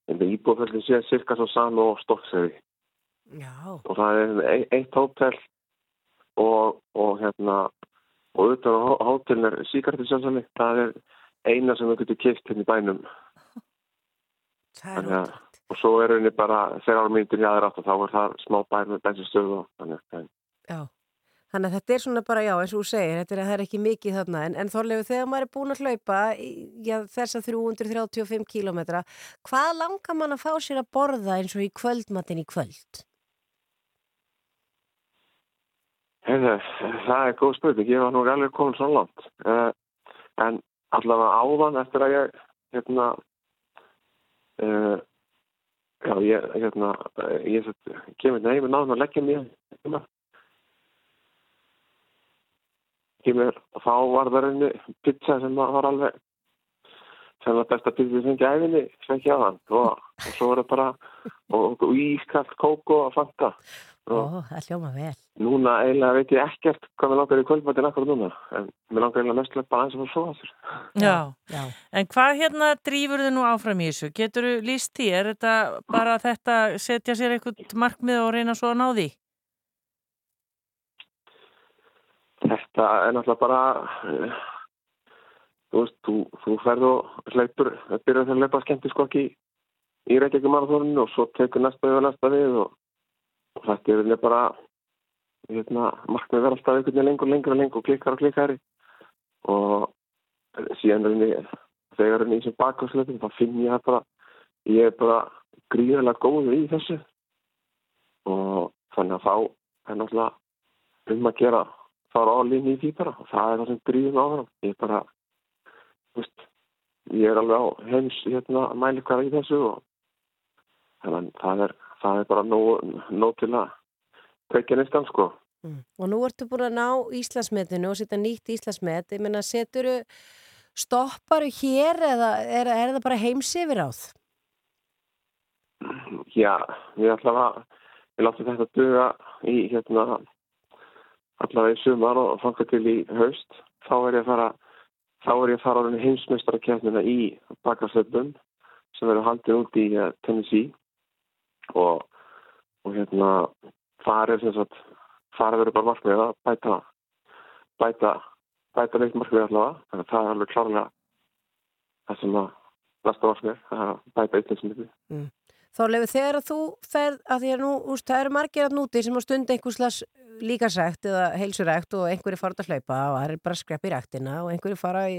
þetta íbúðfjöldin sé cirka svo sami og Stokksegi og það er eitt hótel og, og hérna og utan á hó- hótelin er síkartisjálfsali það er eina sem við getum kipt hérna í bænum. Þannig að og svo er henni bara þegar ára í aðra átt og þá er það smá bær með bensinstöðu og þannig að Já. Þannig að þetta er svona bara, já, eins og þú segir, þetta er, er ekki mikið þarna, en, en þorlegu þegar maður er búin að hlaupa já, þessa 335 kílómetra, hvað langar mann að fá sér að borða eins og í kvöldmattin í kvöld? Heyrðu, það er góð spurning, ég var nú alveg komin svo langt. Uh, en allavega áðan eftir að ég hérna uh, já, ég hérna uh, ég sett, kemur nefnir náðum að leggja mér og þá var það reyni pizza sem var alveg sem var besta pizza sem gæfinni sem ekki á hann og, og svo var það bara og, og ískalt kók og fanta Ó, það hljóma vel. Núna eiginlega veit ég ekkert hvað mér langar í kvöldmættin akkur núna, en mér langar eiginlega mest bara aðeins að fara svo að þér. Já. Já. En hvað hérna drýfur þið nú áfram í þessu? Getur þú líst því? Er þetta bara þetta setja sér eitthvað markmið og reyna svo að ná því? Þetta er náttúrulega bara, uh, þú veist, þú, þú ferð og hleypur, byrjar þegar hleypa skemmti skokki í, í Reykjavík marathóninu og svo tekur næsta við og næsta við og, og þetta er eiginlega bara, hérna, markmið verða alltaf einhvern veginn lengur, lengur lengur klikkar og klikkari. Og síðan er henni, þegar henni í sem bakvæðsleitum, þá finn ég það bara, ég er bara gríðarlega góður í þessu. Og þannig að þá er náttúrulega um að gera fara á linni í því bara og það er það sem gríðum áfram ég er bara veist, ég er alveg á heims hérna mæli hvað í þessu og þannig að það er, það er bara nóg, nóg til að kveikja neistan sko Mm. Og nú ertu búin að ná Íslandsmetinu og setja nýtt Íslandsmet. Ég meina, seturu, stopparu hér eða er, er það bara heimsifir áð? já, ég ætla að ég láti þetta duga í hérna allavega í sumar og fanga til í haust þá er ég að fara þá er ég að fara á henni heimsmeistarakefnina í bakarsöfnum sem verður haldið út í uh, Tennessee. Og, og hérna það er sem sagt það verður bara markmið að bæta bæta bæta neitt markmið allavega. Þannig að það er alveg klárlega það sem að næsta markmið er að bæta yttinsmyndi Mm. Þá lefur þegar að þú ferð að því að nú, úst, það eru margir að núti sem á stund einhverslas líkasækt eða heilsurækt og einhverju fara út að hlaupa og það er bara skrepp í ræktina og einhverju fara í,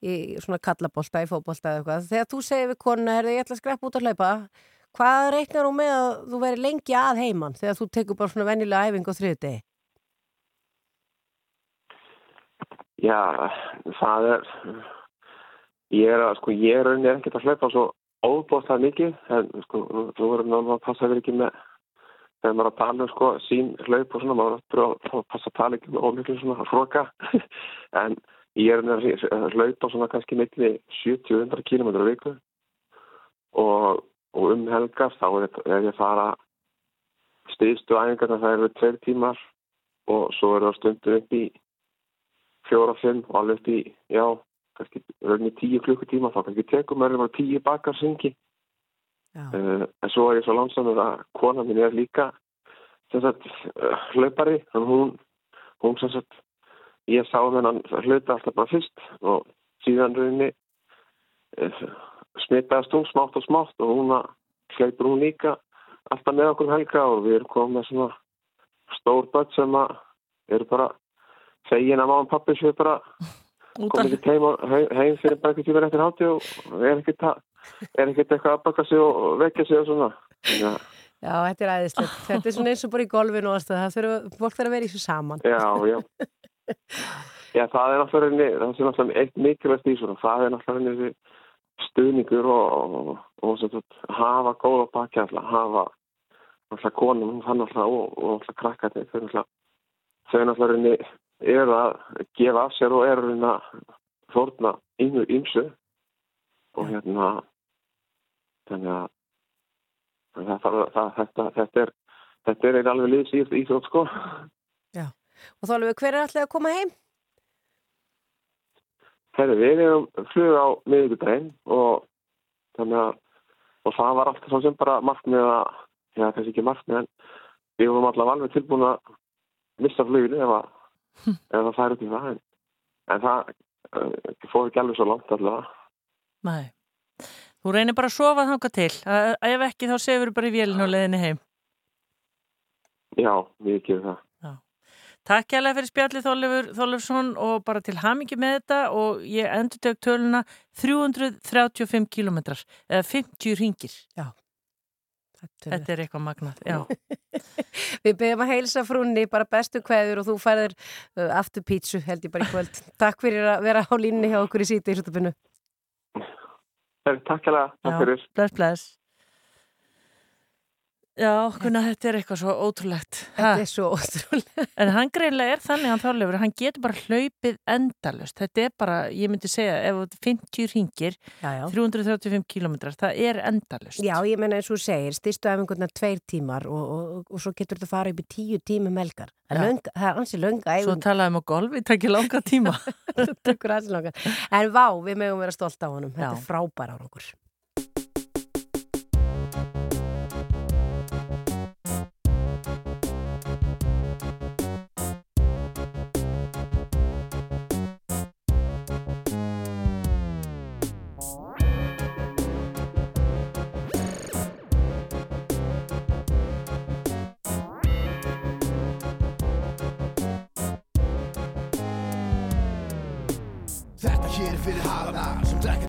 í svona kallabólta, í fótbolta eða eitthvað. Þegar þú segir við konu, er ég ætla að skrepp út að hlaupa, Hvað reiknar þú með að þú veri lengi að heiman þegar þú tekur bara svona venjulega æfing á þriðdegi? Já, það er, ég er að, sko, ég er rauninni ekkert að hlaupa svo óbótt það mikið, en sko, nú erum við að passa verið ekki með, þegar maður er að tala um, sko, sín hlaup og svona, maður er að pröfa að passa að tala ekki með ómikið svona hróka, en ég er að hlaupa svona kannski milli 70-100 km viku. Og, og um helgar þá er, er ég að fara stiðstu æfingarna, það eru tveir tímar og svo er það stundum upp í fjóra, fimm og alveg upp í, já, kannski rauninni tíu klukkutíma, þá kannski tekum maður bara tíu bakar syngi. Uh, en svo er ég svo langsamur að kona mín er líka sem sagt uh, hlaupari, hún, hún sem sagt, ég sá hennan hlaupa alltaf bara fyrst og síðan rauninni uh, smitaðast hún smátt og smátt og hún að hlaupur hún líka alltaf með okkur um helga og við erum komið með svona stór börn sem að eru bara fegin að og pappi séu bara komið ekki heim, heim, fyrir bara eitthvað tíma eftir hátti og er ekkert að- er ekkert eitthvað að baka sig og vekja sig og svona já, Já, þetta er æðislegt. Þetta er svona eins og bara í golfinu og það. Þurfa, fólk þarf að vera í þessu saman. já, já já, það er náttúrulega er náttúrulega eitt mikilvægt í svona, það er náttúrulega stuðningur og, og, og, og hafa góða baki hafa alltaf konum, fann alltaf og, alltaf krakkarnir, þau náttúrulega eru að gefa af sér og henni að fórna yngur ymsu og hérna þannig að það, það, þetta, þetta er þetta er alveg liðs í íþrótt sko. Og þá alveg, hver er allir að koma heim? Herri, við erum flug á miðvikudaginn og þannig að og það var alltaf svo sem bara markmið að, já, kannski ekki markmið en við vorum allavega alveg tilbúin að missa fluginu ef, að, ef það færi út í það en, það uh, fór ekki alveg svo langt allavega. Nei. Þú reynir bara að sofa þanga til. Að- Ef ekki þá sefur bara í vélinu og leiðinni heim. Já, við gerum það. Takk hérlega fyrir spjallið Þorleifur Þorleifsson og bara til hamingi með þetta og ég endur tök töluna 335 kilometrar eða 50 ringir. Já. Þetta er eitthvað magnað, já. Við byrjum að heilsa frúnni, bara bestu kveður og þú færðir uh, aftur pítsu held ég bara í kvöld. Takk fyrir að vera á línni hjá okkur í síti í. Herri, takk hérlega, takk fyrir. Bless, bless. Já, kuna, þetta er eitthvað svo ótrúlegt. Þetta er svo ótrúlegt. En hann greinlega er þannig hann þorleifur, hann getur bara hlaupið endalust. Þetta er bara, ég myndi segja, ef þú 50 ringir, Já, já. 335 kilometrar, það er endalust. Já, ég menna eins og segir, styrstu æfingurnar tveir tímar og, og, og, og svo getur þetta fara upp í tíu tími melgar. Það er, Já. löng, það er ansi lönga Svo talaðum á golfi, það ekki langa tíma. það tekur ansi langa. En vá, við mögum vera stolt á honum. Þetta er frábær árangur. Þetta hér er